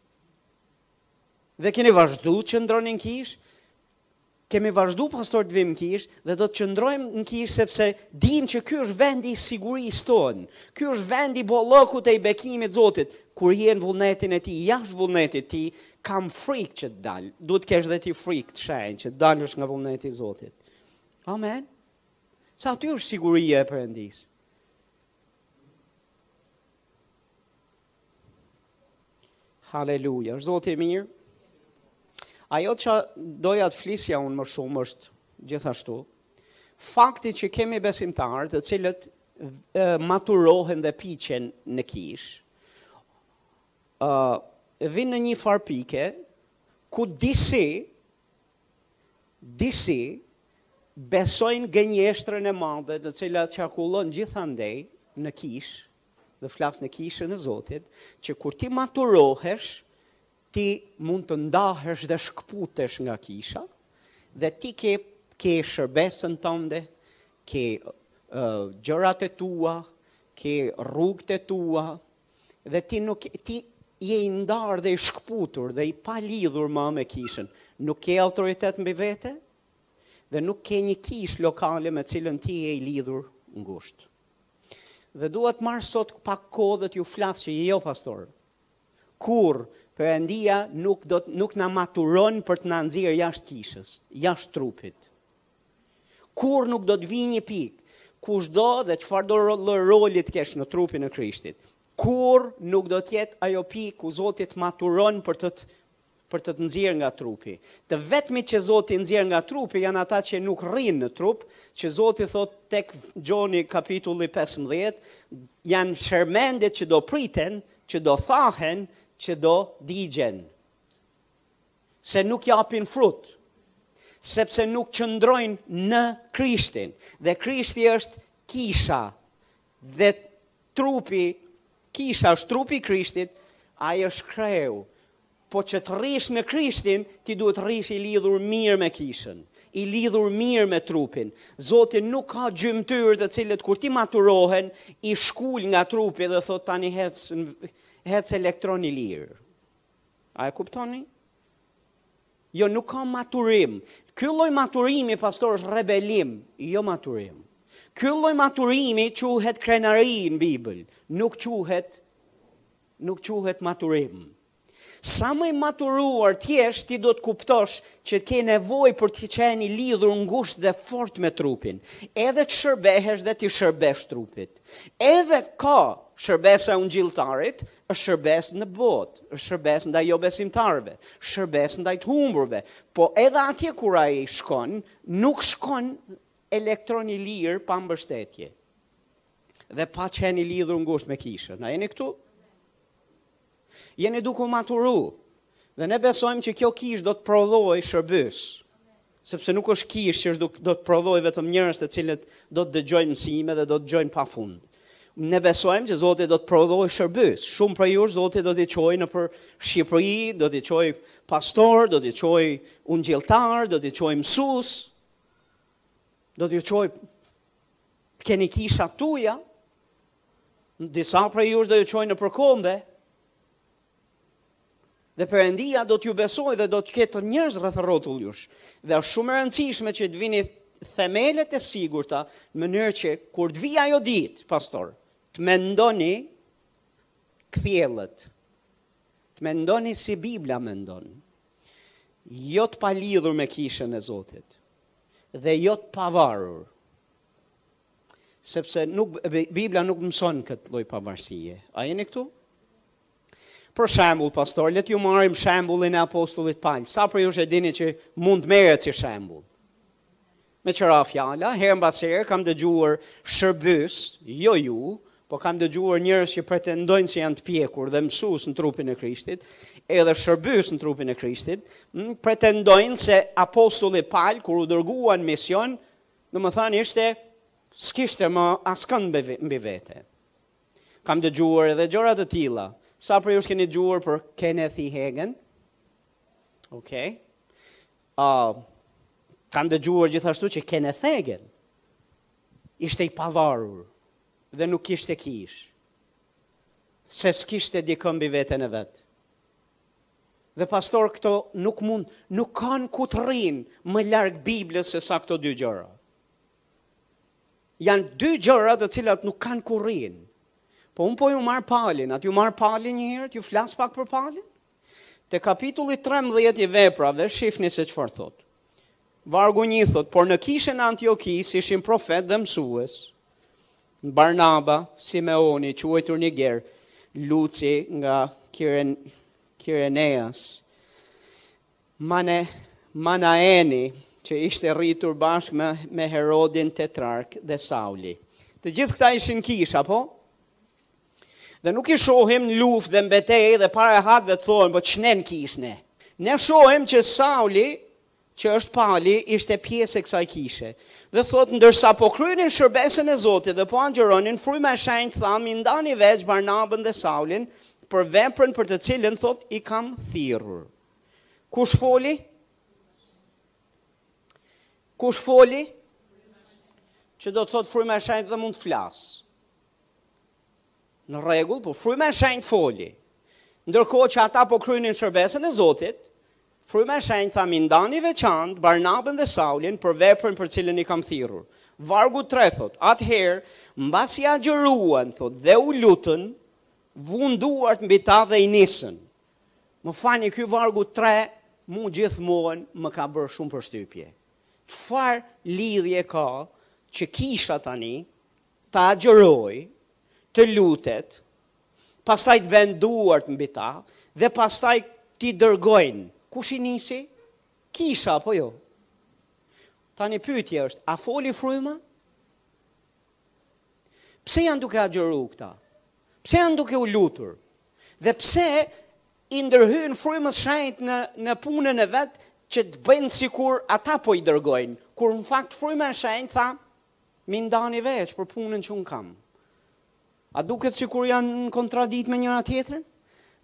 Dhe keni vazhdu të qëndroni në kishë. Kemi vazhdu pastor të vijmë në kishë dhe do të qëndrojmë në kishë sepse dimë që ky është vendi i sigurisë sonë. Ky është vendi i bollëkut e i bekimit të Zotit. Kur je në vullnetin e tij, jashtë vullnetit të tij, kam frikë që të dal. Duhet të kesh dhe ti frikë të shenjtë që të dalësh nga vullneti i Zotit. Amen. Se aty është siguria e Perëndisë. Haleluja, është Zoti i mirë. Ajo që doja të flisja unë më shumë është gjithashtu, fakti që kemi besimtarë të cilët maturohen dhe piqen në kishë, uh, vijnë në një farë pike, ku disi Disi besojnë gënjeshtrën e madhe e cila qarkullon gjithandej në kishë, dhe flas në kishën e Zotit, që kur ti maturohesh, ti mund të ndahesh dhe shkëputesh nga kisha, dhe ti ke, ke shërbesën tënde, ke uh, gjërat e tua, ke rrugët e tua, dhe ti nuk ti je i ndarë dhe i shkëputur dhe i palidhur më me kishën, nuk ke autoritet mbi vete dhe nuk ke një kishë lokale me të cilën ti je i lidhur ngushtë. Dhe dua të marr sot pak kohë dhe t'ju flas që jo pastor, kurrë Perëndia nuk, do, nuk na maturon për të na nxjerrë jashtë kishës, jashtë trupit. Kurrë nuk do të vijë një pikë, kushdo dhe çfarëdo lloj roli të kesh në trupin e Krishtit, kurrë nuk do të jetë ajo pikë ku Zoti të maturon për të të për të të nxjerrë nga trupi. Të vetmit që Zoti nxjerr nga trupi janë ata që nuk rrinë në trup, që Zoti thotë tek Gjoni kapitulli 15, janë shermendet që do priten, që do thahen, që do digjen. se nuk japin frut, sepse nuk qëndrojnë në Krishtin, dhe Krishti është kisha, dhe trupi, kisha është trupi Krishtit, ai është kreu, po që të rrish në Krishtin, ti duhet të rrish i lidhur mirë me kishën, i lidhur mirë me trupin. Zoti nuk ka gjymtyrë të cilët kur t'i maturohen, i shkul nga trupi dhe thotë tani ec, ec elektron i lirë. A e kuptoni? Jo, nuk ka maturim. Ky lloj maturimi pastor është rebelim, jo maturim. Ky lloj maturimi quhet krenari në Bibël, nuk quhet nuk quhet maturim. Sa më i maturuar ti je, ti do të kuptosh që ke nevojë për të qenë i lidhur ngushtë dhe fort me trupin. Edhe të shërbehesh dhe t'i shërbesh trupit. Edhe ka shërbesa e ungjilltarit, Është shërbesë në botë, është shërbesë ndaj jobesimtarëve, shërbesë ndaj të humburve, po edhe atje kur ai shkon, nuk shkon elektron i lirë pa mbështetje. Dhe pa qenë i lidhur ngushtë me kishën. A jeni këtu? Jeni duke maturu. Dhe ne besojmë që kjo kishë do të prodhojë shërbyes. Sepse nuk është kishë që është do të prodhojë vetëm njerëz të cilët do të dëgjojnë mësime dhe do të dëgjojnë pa fund. Ne besojmë që Zoti do të prodhojë shërbyes. Shumë prej jush Zoti do t'i çojë nëpër Shqipëri, do t'i çojë pastor, do t'i çojë ungjilltarë, do t'i çojë mësues. Do t'ju çojë keni kisha tuja. Disa prej jush do t'ju çojë nëpër kombe. Dhe Perëndia do t'ju besojë dhe do të ketë njerëz rreth rrotull jush. Dhe është shumë e rëndësishme që të vini themelet e sigurta në mënyrë që kur të vijë ajo ditë, pastor, të mendoni kthjellët. Të mendoni si Bibla mendon. Jo të palidhur me kishën e Zotit dhe jo të pavarur. Sepse nuk, Bibla nuk mëson këtë lloj pavarësie. A jeni këtu? Për shembull, pastor, le t'ju marrim shembullin e apostullit Pal. Sa prej jush e dini që mund të merret si shembull? Meqë ra fjala, herë mbas here kam dëgjuar shërbyes, jo ju, po kam dëgjuar njerëz që pretendojnë se janë të pjekur dhe mësues në trupin e Krishtit, edhe shërbyes në trupin e Krishtit, pretendojnë se apostulli Pal kur u dërgua në mision, Domethënë ishte s'kishte më askënd mbi vete. Kam dëgjuar edhe gjëra të tilla. Sa prej jush keni dëgjuar për Kenneth E. Hagen? Okej. Okay. Uh, kam dëgjuar gjithashtu që Kenneth Hagin ishte i pavarur dhe nuk kishte kishë. Se s'kishte dikë mbi veten e vet. Dhe pastor këto nuk mund, nuk kanë ku të rrinë më larg Biblës se sa këto dy gjëra. Janë dy gjëra të cilat nuk kanë ku rrinë. Po un po ju marr Palin, t'ju marr Palin një herë, t'ju flas pak për Palin. Te kapitulli 13 i veprave shifni se çfarë thotë. Vargu 1 thotë, por në kishën e Antiokisë ishin profetë dhe mësues. Barnaba, Simeoni, i quajtur Niger, Luci nga Kiren, Kireneas, Mane, Manaeni, që ishte rritur bashkë me, me Herodin Tetrark dhe Sauli. Të gjithë këta ishin kisha, po? Dhe nuk i shohim në luftë dhe në betejë dhe pare hak dhe të thonë, po ç'ne në kishë ne? Ne shohim që Sauli që është Pali, ishte pjesë e kësaj kishe. Dhe thotë, ndërsa po kryenin shërbesën e Zotit dhe po agjëronin, fryma e shenjtë tha, m'i ndani veç Barnabën dhe Saulin për veprën për të cilën, thotë, i kam thirrur. Kush foli? Kush foli? Që do të thotë fryma e shenjtë dhe mund të flasë. Në rregull, po fryma e shenjtë foli. Ndërkohë që ata po kryenin shërbesën e Zotit, fryma e shenjtë tha m'i ndani veçantë Barnabën dhe Saulin për veprën për cilën i kam thirrur. Vargu 3 thotë, atëherë, mbasi agjëruan, thotë, dhe u lutën, vunë duart mbi ta dhe i nisën. Më falni, ky vargu 3 mu gjithmonë më ka bërë shumë përshtypje. Çfarë lidhje ka që kisha tani të agjërojë, të lutet, pastaj të vënë duart mbi ta dhe pastaj t'i dërgojnë. Kush i nisi? Kisha apo jo? Tani pyetja është, a foli fryma? Pse janë duke agjëru këta? Pse janë duke u lutur? Dhe pse i ndërhyjnë frymës shenjtë në në punën e vet që të bëjnë sikur ata po i dërgojnë, kur në fakt fryma e shenjtë tha, M'i ndani veç për punën që unë kam. A duket sikur janë në kontradiktë me njëra-tjetrën?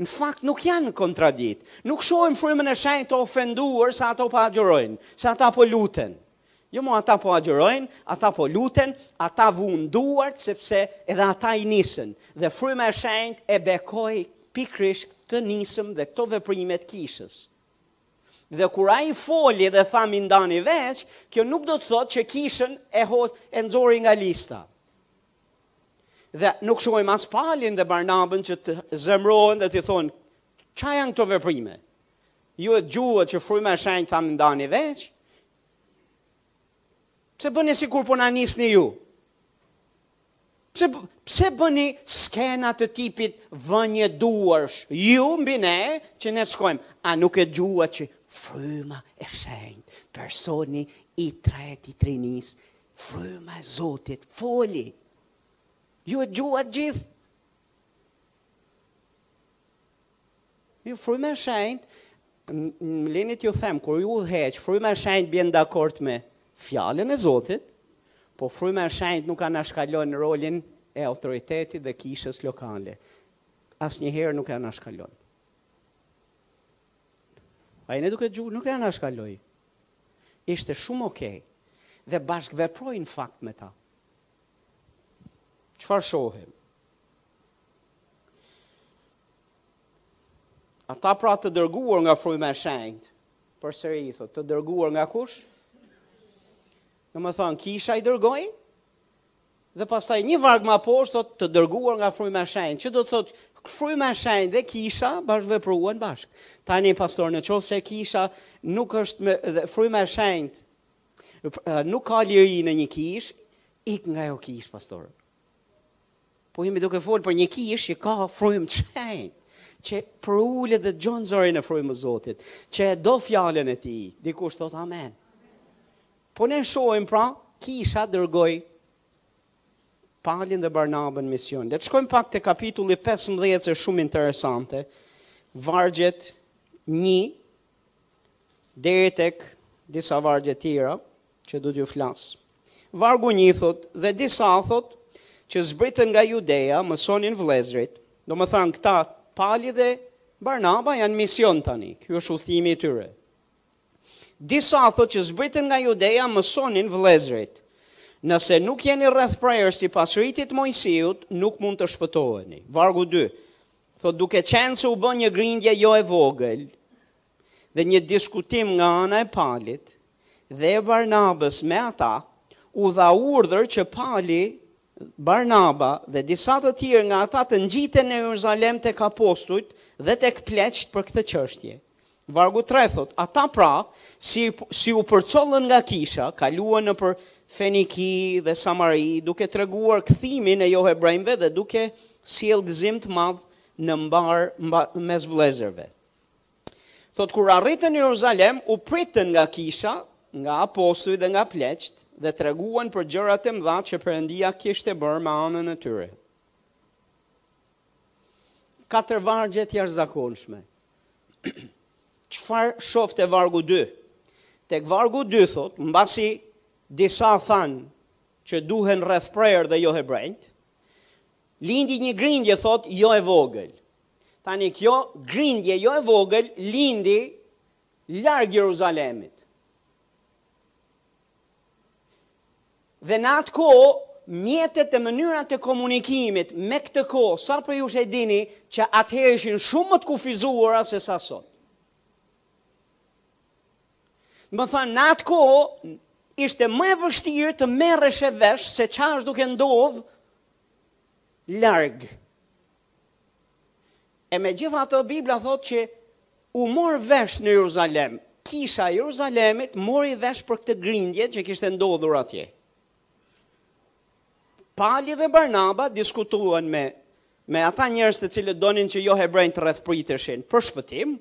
Në fakt nuk janë në kontradiktë. Nuk shohim frymën e shenjtë të ofenduar se ato po agjërojnë, se ata po luten. Jo mo ata po agjërojnë, ata po luten, ata vunë duart sepse edhe ata i nisën. Dhe fryma e shenjtë e bekoi pikërisht këtë nismë dhe këto veprime të kishës. Dhe kur ai foli dhe tha m'i ndani veç, kjo nuk do të thotë që kishën e hoqi, e nxori nga lista. Dhe nuk shohim as Palin dhe Barnabën që të zemrohen dhe të thonë, ça janë këto veprime? Ju e dëgjuat që fryma e shenjtë tha m'i ndani veç, pse bëni sikur po na nisni ju? Pse, pse bëni skena të tipit vënie duarsh, ju mbi ne që ne shkojmë, a nuk e dëgjuat që fryma e shenjtë, personi i tretë i trinisë, fryma e zotit, foli, ju e dëgjuat të gjithë, Mirë, fryma e shenjtë, më lini t'ju them, kur ju udhëheq, fryma e shenjtë bjen dakord me fjalën e Zotit, po fryma e shenjtë nuk anashkalon rolin e autoritetit dhe kishës lokale. Asnjëherë nuk e anashkalon. A jeni duke dëgjuar, nuk e anashkaloi. Ishte shumë okej. Dhe bashkëveproi në fakt me ta. Çfarë shohim? Ata pra të dërguar nga fryma e shenjtë, përsëri thotë, të dërguar nga kush? Domethënë, kisha i dërgoi, dhe pastaj një varg më poshtë, thotë, të dërguar nga fryma e shenjtë, që do të thotë, fryma e shenjtë dhe kisha bashkëvepruan bashkë. Tani pastor, në qoftë se kisha nuk është me, dhe fryma e shenjtë, nuk ka liri në një kishë, ik nga ajo kishë, pastor. Po jemi duke folë për një kishë që ka frymë të shenjtë që përulet dhe dëgjon zërin e frymës Zotit, që e do fjalën e tij, dikush thotë amen. Po ne shohim pra, kisha dërgoi Palin dhe Barnabën në mision. Le të shkojmë pak te kapitulli 15, është shumë interesante, vargjet një, deri tek disa vargje të tjera, që do t'ju flas. Vargu një thotë, dhe disa thotë, që zbritën nga Judea, mësonin vëllezërit. Domethënë këta Pali dhe Barnaba janë në mision tani, ky është udhëtimi i tyre. Disa thotë që zbritën nga Judea, mësonin vëllezërit. Nëse nuk jeni rrethprerë sipas ritit të Moisiut, nuk mund të shpëtoheni. Vargu 2, thotë duke qenë se u bë një grindje jo e vogël, dhe një diskutim nga ana e Palit dhe e Barnabës me ata, u dha urdhër që Pali, Barnaba dhe disa të tjerë nga ata të ngjiten në Jeruzalem tek apostujt dhe tek pleqtë për këtë çështje. Vargu 3 thotë, ata pra, si, si u përcollën nga kisha, kaluan nëpër Feniki dhe Samari, duke treguar kthimin e johebrenjve dhe duke sjellë gëzim të madh në mbarë, mba, mes vëllezërve. Thotë kur arritën në Jeruzalem, u pritën nga kisha, nga apostujt dhe nga pleqtë dhe treguan për gjërat e mëdha që Perëndia kishte bërë me anën e tyre. Katër vargje të jashtëzakonshme. Çfarë shoh te vargu 2? Tek vargu 2 thotë, mbasi disa thanë që duhen rrethprerë dhe johebrenjtë, lindi një grindje thotë jo e vogël. Tani kjo grindje jo e vogël lindi larg Jeruzalemit. Dhe në atë kohë mjetet e mënyrat e komunikimit me këtë kohë, sa prej jush e dini që atëherë ishin shumë më të kufizuara sesa sot. Domethënë, në atë kohë ishte më e vështirë të merreshe vesh se ça është duke ndodhur larg E megjithatë Bibla thotë që u mor vesh në Jeruzalem. Kisha e Jeruzalemit mori vesh për këtë grindje që kishte ndodhur atje. Pali dhe Barnaba diskutuan me, me ata njerëz të cilët donin që johebrenjtë të rrethpriteshin për shpëtim,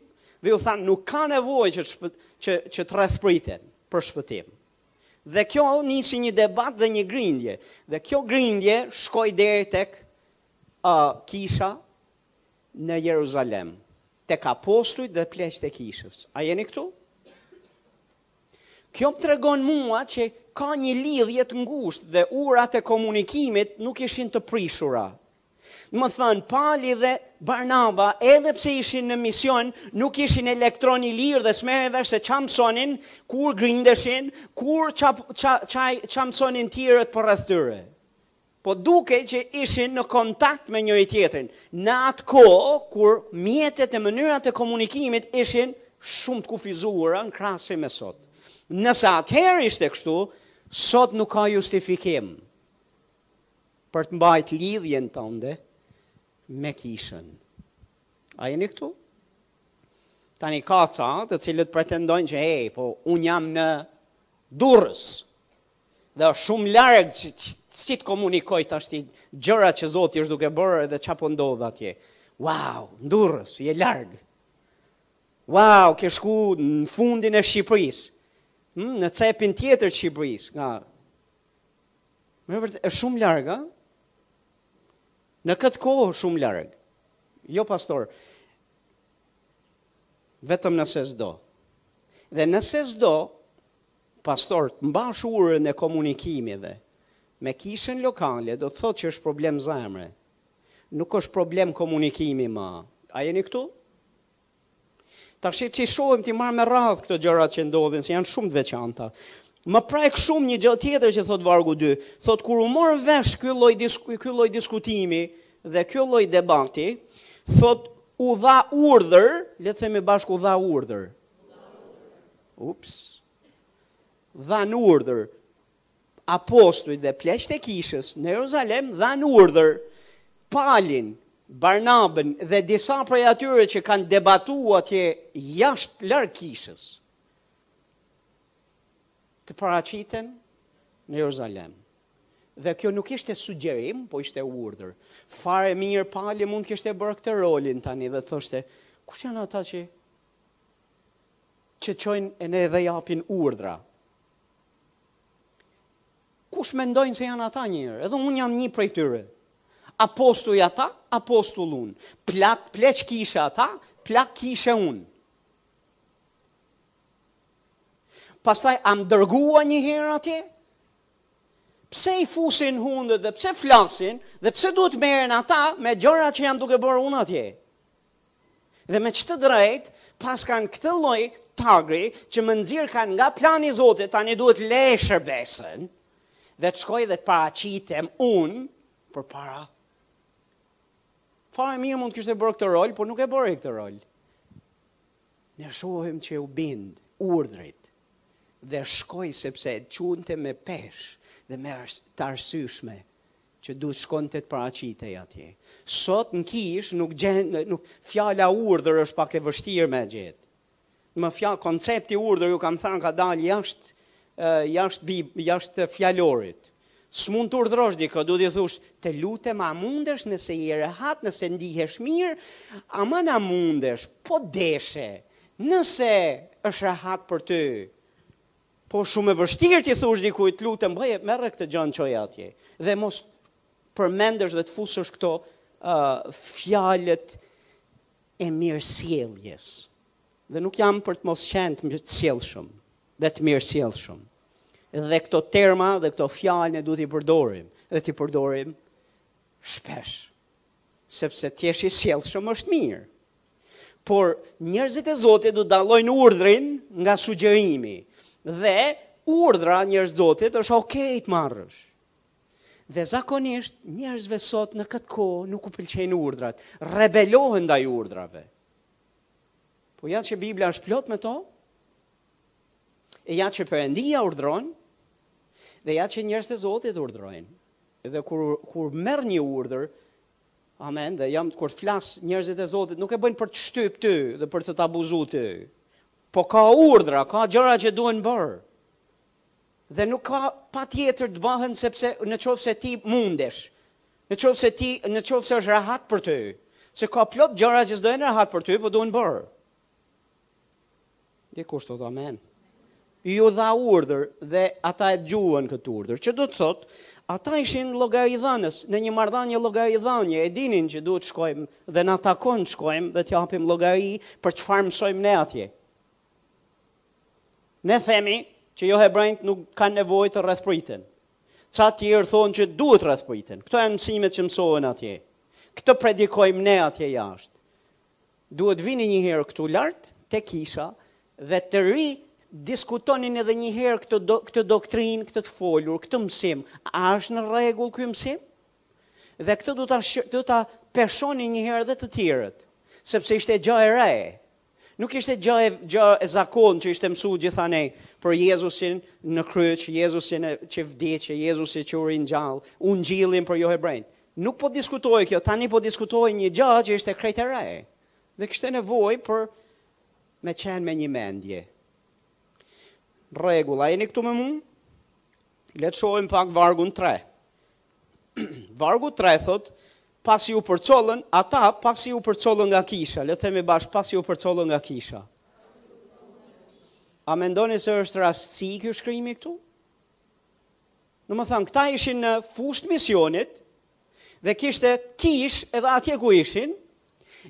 dhe iu thanë nuk ka nevojë që, shpët, që, që të rrethpriten për shpëtim. Dhe kjo nisi një debat dhe një grindje. Dhe kjo grindje shkoi deri tek A kisha në Jeruzalem, tek apostujt dhe pleqtë e kishës. A jeni këtu? Kjo më tregon mua që ka një lidhje të ngushtë dhe urat e komunikimit nuk ishin të prishura. Domethënë, Pali dhe Barnaba, edhe pse ishin në mision, nuk ishin elektron i lirë dhe s'merre vesh se ça mësonin, kur grindeshin, kur ça, ça, ça, ça mësonin tjerët përreth tyre. Po dukej që ishin në kontakt me njëri-tjetrin, në atë kohë kur mjetet e mënyrat e komunikimit ishin shumë të kufizuara në krahasim me sot. Nëse atëherë ishte kështu, sot nuk ka justifikim për të mbajt lidhjen tënde me kishën. A jeni këtu? Tani ka ca të cilët pretendojnë që hej, po unë jam në Durrës. Dhe është shumë larg si të komunikoj tashti gjërat që Zoti është duke bërë dhe ça po ndodh atje. Wow, n'Durrës, je larg. Wow, ke shku në fundin e Shqipërisë. Hmm, në cepin tjetër të Shqipërisë, nga me vërtet është shumë larg, a? Në këtë kohë shumë larg. Jo pastor. Vetëm nëse s'do. Dhe nëse s'do, Pastor, të mbash urën e komunikimeve me kishën lokale do të thotë që është problem zemre. Nuk është problem komunikimi më. A jeni këtu? Tash t'i shohim t'i marrim me radhë këto gjërat që ndodhin, se janë shumë të veçanta. Më prek shumë një gjë tjetër që thotë vargu 2. Thotë kur u mor vesh ky lloj ky lloj diskutimi dhe ky lloj debati, thotë u dha urdhër, le të themi bashkë u dha urdhër. Ups. Dhanë urdhër apostujt dhe pleqtë e kishës në Jeruzalem dhanë urdhër Palin, Barnabën dhe disa prej atyre që kanë debatuar atje jashtë larg kishës të paraqiten në Jeruzalem. Dhe kjo nuk ishte sugjerim, po ishte urdhër. Fare mirë Pali mund të kishte bërë këtë rolin tani dhe të thoshte, kush janë ata që që çojnë edhe japin urdhra. Kush mendojnë se janë ata njëherë, edhe unë jam një prej tyre. Apostuj ata, apostull unë. Plak, pleq kishe ata, plak kishe unë. Pastaj, a më dërguan një herë atje? Pse i fusin hundët dhe pse flasin dhe pse duhet të merren ata me gjëra që jam duke bërë unë atje? Dhe me ç'të drejtë paskan këtë lloj tagri që më nxirrkan nga plani i Zotit, tani duhet të lë shërbesën, dhe të shkoj dhe të paraqitem unë përpara. Fare mirë mund të kishte bërë këtë rol, por nuk e bëri këtë rol. Ne shohim që iu bind urdhrit dhe shkoi sepse e çonte me peshë dhe me të arsyshme, që duhet të shkonte të paraqitej atje. Sot në kishë nuk gjen nuk fjala urdhër është pak e vështirë me gjet. Me fjalë koncepti urdhër ju kam thënë ka dalë jashtë jashtë bi jashtë fjalorit. S'mund të urdhërosh dikë, duhet t'i thush të lutem a mundesh nëse je rehat, nëse ndihesh mirë, aman a mundesh, po deshe. Nëse është rehat për ty, Po shumë e vështirë t'i thuash dikujt, të lutem bëje, merre këtë gjënë çoje atje. Dhe mos të përmendësh dhe të futësh këto uh, fjalët e mirësjelljes. Dhe nuk jam për të mos qenë të sjellshëm dhe të mirësjellshëm. Dhe këto terma dhe këto fjalë ne duhet t'i përdorim dhe t'i përdorim shpesh. Sepse të jesh i sjellshëm është mirë. Por njerëzit e Zotit do dallojnë urdhrin nga sugjerimi dhe urdhra njerëz të Zotit është ok të marrësh. Dhe zakonisht njerëzve sot në këtë kohë nuk u pëlqejnë urdhrat, rebelohen ndaj urdhrave. Po ja që Biblia është plot me to, e ja që Perëndia urdhron, dhe ja që njerëzit e Zotit urdhrojnë. Dhe kur kur merr një urdhër, Amen, dhe jam kur flas njerëzit e Zotit nuk e bëjnë për të shtyp ty dhe për të të abuzuar ty. Po ka urdhra, ka gjëra që duhen bërë. Dhe nuk ka patjetër të bëhen sepse në qofë se ti mundesh, në qofë se ti, në qofë se është rahat për ty, se ka plot gjëra që s'dojnë rahat për ty, po duhen bërë. Dikush thot amen. Ju dha urdhër dhe ata e dëgjuan këtë urdhër. Që do të thot, ata ishin llogaridhënës në një marrëdhënie llogaridhënie, e dinin që duhet të shkojmë dhe na takon të shkojmë dhe të japim llogari për çfarë mësojmë ne atje. Ne themi që johebrenjtë nuk kanë nevojë të rrethpriten. Ca të tjerë thonë që duhet rrethpriten. Këto janë mësimet që mësohen atje. Këtë predikojmë ne atje jashtë. Duhet vinin një herë këtu lart te kisha dhe të ridiskutonin edhe një herë këtë do, këtë doktrinë, këtë të folur, këtë mësim. A është në rregull ky mësim? Dhe këtë do ta do ta peshonin një herë edhe të tjerët, sepse ishte gjë e re. Nuk ishte gjë e gjë e zakon që ishte mësuar gjithanë për Jezusin në kryq, Jezusin e, që vdiq, Jezusi që u ringjall, ungjillin për johebrenjtë. Nuk po diskutohej kjo, tani po diskutohej një gja që ishte krejt e re dhe kishte nevojë për me qenë me një mendje. Rregull, a jeni këtu me mua? Le të shohim pak vargun 3. Vargu 3 thot, pasi u përcollën, ata pasi u përcollën nga kisha, le të themi bashkë pasi u përcollën nga kisha. A mendoni se është rastësi ky shkrimi këtu? Domethënë, këta ishin në fushë të misionit dhe kishte kishë edhe atje ku ishin,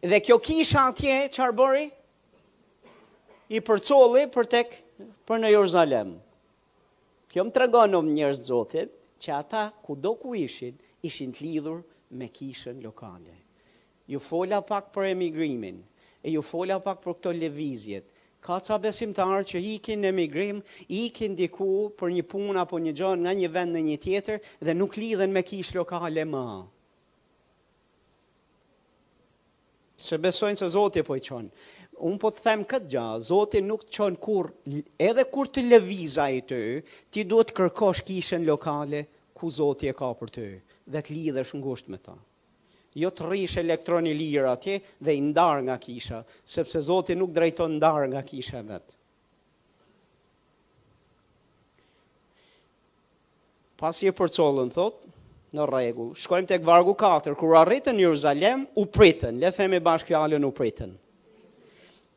dhe kjo kisha atje çfarë bëri? I përcolli për tek për në Jerusalem. Kjo më tregon o njerëz të Zotit që ata kudo ku ishin, ishin të lidhur me kishën lokale. Ju fola pak për emigrimin, e ju fola pak për këto lëvizjet. Ka ca besimtarë që ikin në emigrim, ikin diku për një punë apo një gjë nga një vend në një tjetër dhe nuk lidhen me kishë lokale më. Se besojnë se Zoti po i çon. Unë po të them këtë gjë, Zoti nuk të çon kurrë, edhe kur të lëvizë ai ty, ti duhet të kërkosh kishën lokale ku Zoti e ka për ty dhe të lidhesh ngushtë me ta. Jo të rrish elektron i lirë atje dhe i ndarë nga kisha, sepse Zoti nuk drejton ndarë nga kisha e vet. Pasi e përcollën thotë, në rregull. Shkojmë tek vargu 4, kur arritën në Jeruzalem, u pritën, le të themi bashkë fjalën u pritën.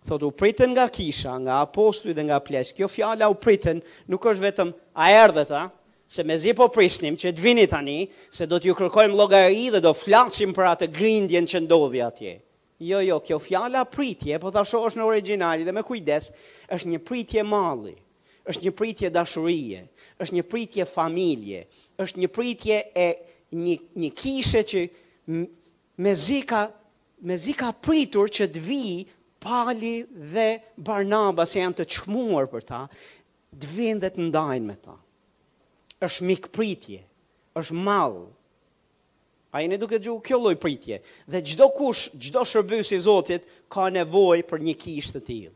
Thotë u pritën nga kisha, nga apostujt dhe nga pleqtë. Kjo fjala u pritën nuk është vetëm a erdhët, a? Se mezi po prisnim që të vini tani, se do t'ju kërkojmë llogari dhe do flasim për atë grindjen që ndodhi atje. Jo, jo, kjo fjala pritje, po ta shohësh në origjinal dhe me kujdes, është një pritje malli, është një pritje dashurie, është një pritje familje, është një pritje e një, një kishe që mezi ka, mezi ka pritur që të vijë Pali dhe Barnaba se janë të çmuar për ta, Të vijnë dhe të ndajnë me ta. Është mikpritje, është mall. A jeni duke dëgju kjo lloj pritje? Dhe çdokush, çdo shërbyes i Zotit ka nevojë për një kishë të tillë.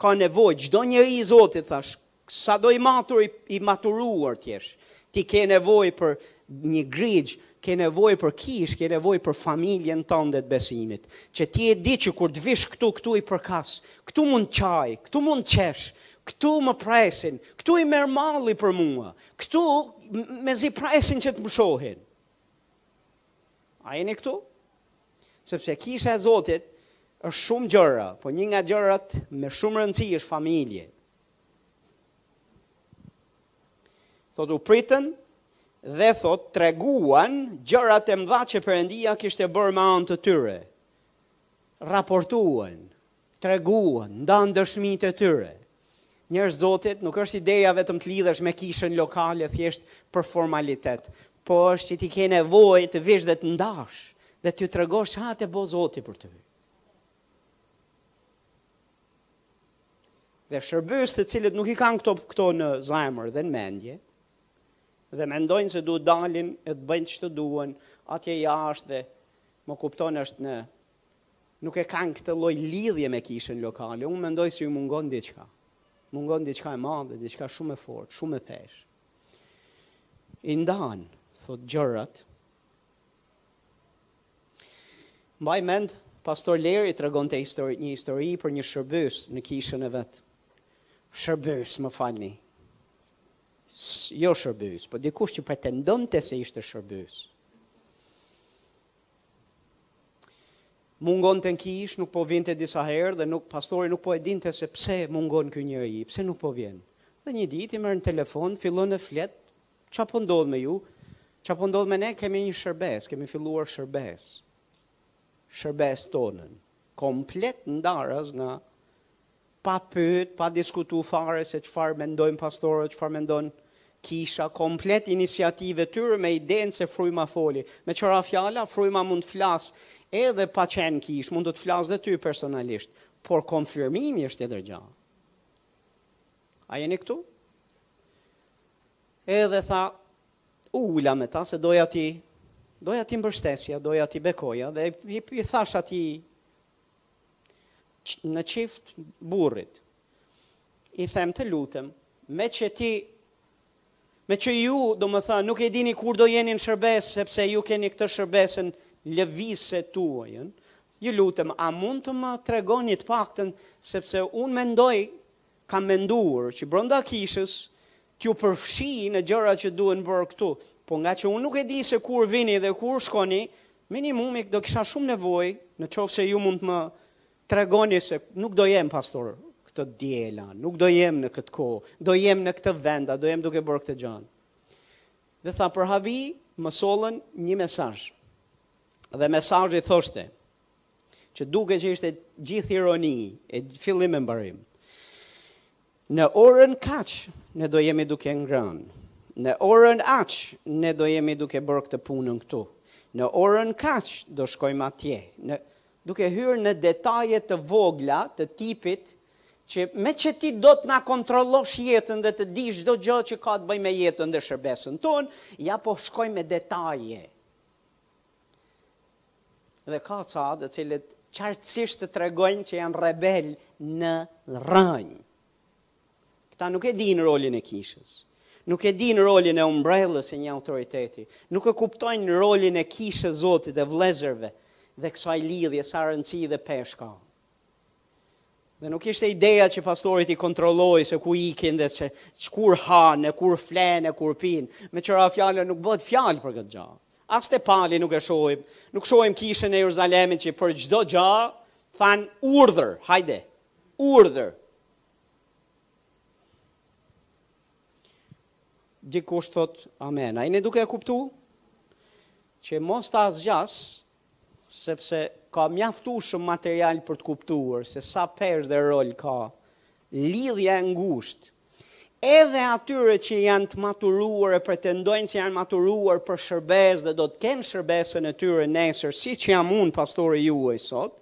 Ka nevojë çdo njeri i Zotit thashë, sado i matur i, i maturuar të jesh, ti ke nevojë për Një grigjë, ke nevojë për kishë, ke nevojë për familjen tënde të besimit, që ti e di që kur të vish këtu, këtu i përkas, këtu mund të qaj, këtu mund të qesh, këtu më presin, këtu i merr malli për mua, këtu mezi presin që të më shohin. A jeni këtu? Sepse kisha e Zotit është shumë gjëra, po një nga gjërat me shumë rëndësi është familje. Thotë u pritën dhe thotë treguan gjërat e mëdha që Perëndia kishte bërë me anë të tyre. Raportuan, treguan, ndanë dëshmitë e tyre. Njerëz të Zotit, nuk është ideja vetëm të lidhesh me kishën lokale thjesht për formalitet, po është që ti ke nevojë të vish dhe të ndash dhe të tregosh çfarë të bëj Zoti për ty. Dhe shërbyes të cilët nuk i kanë këto, këto në zemër dhe në mendje, dhe mendojnë se duhet të dalin e të bëjnë ç'të duan, atje jashtë dhe më kupton është në, nuk e kanë këtë lloj lidhje me kishën lokale, unë mendoj se ju mungon diçka, mungon diçka e madhe, diçka shumë e fortë, shumë me peshë. I ndanë, thotë gjërat, Mbaj mend, Pastor Leri tregonte histori, një histori për një shërbyes në kishën e vet. Shërbyes, më falni. Jo shërbyes, po dikush që pretendonte se ishte shërbyes. Mungonte në kishë, nuk po vinte disa herë dhe nuk, pastori nuk po e dinte se pse mungon ky njeri, pse nuk po vjen. Dhe një ditë i merr në telefon, fillon e flet Ç'a po ndodh me ju? Ç'a po ndodh me ne? Kemi një shërbesë, kemi filluar shërbesë. Shërbesë tonën. Komplet ndaras nga pa pyet, pa diskutu fare se çfarë mendojnë pastorët, çfarë mendon kisha, komplet iniciativë e tyre me idenë se fryma foli. Me që ra fjala, fryma mund të flasë edhe pa qenë kishë, mund të të flasë dhe ty personalisht, por konfirmimi është tjetër gja. A jeni këtu? Edhe tha, u ula me ta se doja t'i, doja t'i mbështesja, doja t'i bekoja dhe i, i thashë atij në çift burrit. I them të lutem, meqë ti meqë ju, domethan, nuk e dini kur do jeni në shërbesë, sepse ju keni këtë shërbesën lëvizëse tuajën, ju lutem, a mund të më tregoni të paktën, sepse unë mendoj Kam menduar që brenda kishës t'ju përfshij në gjërat që duhen bërë këtu, por ngaqë unë nuk e di se kur vini dhe kur shkoni, minimumi do kisha shumë nevojë në qoftë se ju mund të më tregoni se nuk do jem pastor këtë të diela, nuk do jem në këtë kohë, do jem në këtë vend, a do jem duke bërë këtë gjanë. Dhe tha për habi më sollën një mesazh. Dhe mesazhi thoshte, që dukej që ishte gjithë ironi, fillim e mbarim. Në orën kaq, ne do jemi duke ngrënë. Në orën aq, ne do jemi duke bërë këtë punën këtu. Në orën kaq, do shkojmë atje. Në, duke hyrë në detaje të vogla të tipit, që meqë ti do të na kontrollosh jetën dhe të dish çdo gjë që ka të bëjë me jetën dhe shërbesën tonë, ja po shkojmë me detaje. Dhe ka ca të cilët qartësisht të tregojnë që janë rebelë në rrënjë. Këta nuk e dinë rolin e kishës. Nuk e dinë rolin e umbrellës së një autoriteti. Nuk e kuptojnë rolin e kishës së Zotit e vëllezërve dhe kësaj lidhje sa rëndësi dhe peshë ka. Dhe nuk ishte ideja që pastori t'i kontrollojë se ku ikin dhe se ç'kur hanë, e kur flenë, e kur pinë. Me që ra fjala nuk bëhet fjalë për këtë gja. As te Pali nuk e shohim, nuk shohim kishën e Jeruzalemit që për çdo gja thanë urdhër, hajde, urdhër. Dikush thotë, amen, a jeni duke e kuptu? Që mos ta zgjas, sepse ka mjaftueshëm material për të kuptuar se sa peshë dhe rol ka lidhja e ngushtë edhe atyre që janë të maturuar e pretendojnë se janë maturuar për shërbesë dhe do të kenë shërbesën e tyre nesër, siç jam unë pastori juaj sot,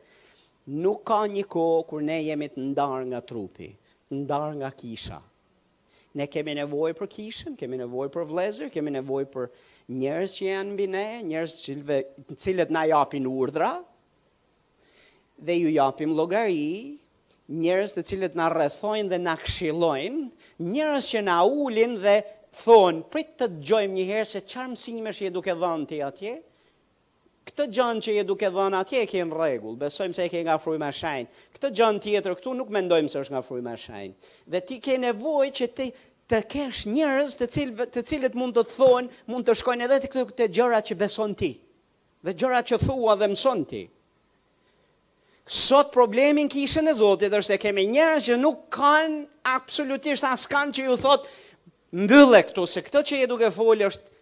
nuk ka një kohë kur ne jemi të ndarë nga trupi, të ndarë nga kisha. Ne kemi nevojë për kishën, kemi nevojë për vëllezër, kemi nevojë për njerëz që janë mbi ne, njerëz të cilëve, cilët na japin urdhra dhe ju japim llogari, njerëz të cilët na rrethojnë dhe na këshillojnë, njerëz që na ulin dhe thonë, prit të dëgjojmë një herë se çfarë mësimesh je duke dhënë ti atje, Këtë gjënë që je duke dhënë atje e ke në rregull, besojmë se e ke nga Fryma e Shenjtë. Këtë gjënë tjetër këtu nuk mendojmë se është nga Fryma e Shenjtë. Dhe ti ke nevojë që ti të kesh njerëz të cilëve të cilët mund të të thonë, mund të shkojnë edhe te këto te gjërat që beson ti. Dhe gjërat që thua dhe mëson ti. Sot problemi në kishën e Zotit është se kemi njerëz që nuk kanë absolutisht askënd që ju thotë mbylle këtu se këtë që je duke folë është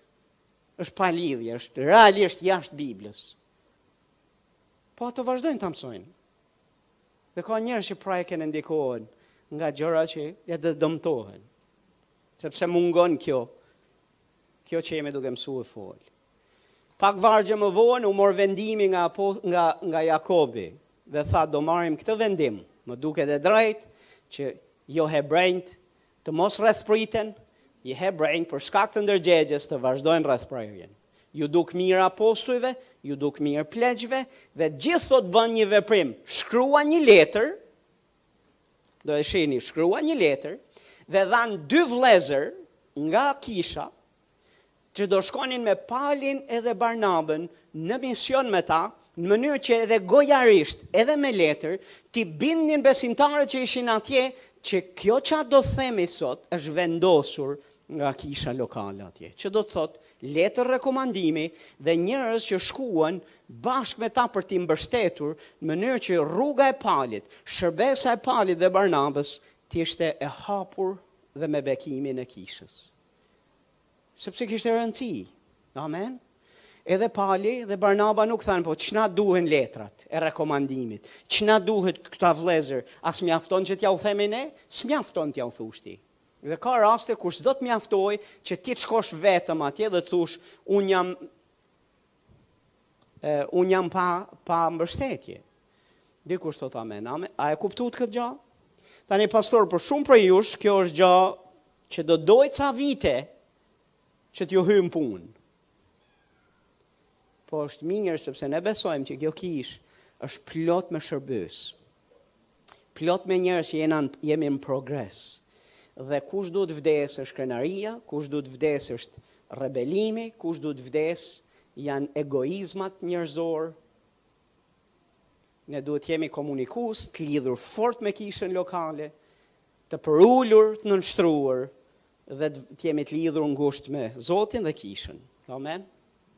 Është pa lidhje, është realisht jashtë Biblës. Po ato vazhdojnë ta mësojnë. Dhe ka njerëz që prapë se prapë ndikohen nga gjëra që ja edhe dëmtohen. Sepse mungon kjo, kjo që jemi duke mësu e fol. Pak vargje më vonë u mor vendimi nga, nga, nga Jakobi dhe tha do marrim këtë vendim, më duket e drejtë që johebrenjtë Të mos rrethpriten, i hebrenj për shkak të ndërgjegjes të vazhdojnë rrethprerjen. Ju duk mirë apostujve, ju duk mirë pleqve, dhe gjithë, thotë, bën një veprim, shkrua një letër, do e shihni, shkrua një letër, dhe dhanë dy vëllezër nga kisha, që do shkonin me Palin edhe Barnabën në mision me ta, në mënyrë që edhe gojarisht, edhe me letër, t'i bindnin besimtarët që ishin atje, që kjo ça do themi sot është vendosur nga kisha lokale atje. Që do të thotë, letër rekomandimi dhe njerëz që shkuan bashkë me ta për t'i mbështetur, në mënyrë që rruga e Palit, shërbesa e Palit dhe Barnabës, të ishte e hapur dhe me bekimin e kishës. Sepse kishte rëndësi. Amen. Edhe Pali dhe Barnaba nuk thanë, po ç'na duhen letrat e rekomandimit? Ç'na duhet këta vëllezër? A s'mjafton që t'ja u themi ne? S'mjafton t'ja u thush ti. Dhe ka raste kur s'do të mjaftojë që ti të shkosh vetëm atje dhe të thush unë jam Unë jam pa, pa mbështetje. Dikush të thotë amen, amen. A e kuptuat këtë gjë? Tani pastor, për shumë prej jush, kjo është gjë që do dojë ca vite që t'ju hyjë në punë. Po është mirë, sepse ne besojmë që kjo kishë është plot me shërbyes. Plot me njerëz që jena jemi në progres dhe kush duhet vdesë është krenaria, kush duhet vdesë është rebelimi, kush duhet vdesë janë egoizmat njerëzor. Ne duhet jemi komunikues, të lidhur fort me kishën lokale, të përulur, të nënshtruar dhe të jemi të lidhur ngushtë me Zotin dhe kishën. Amen.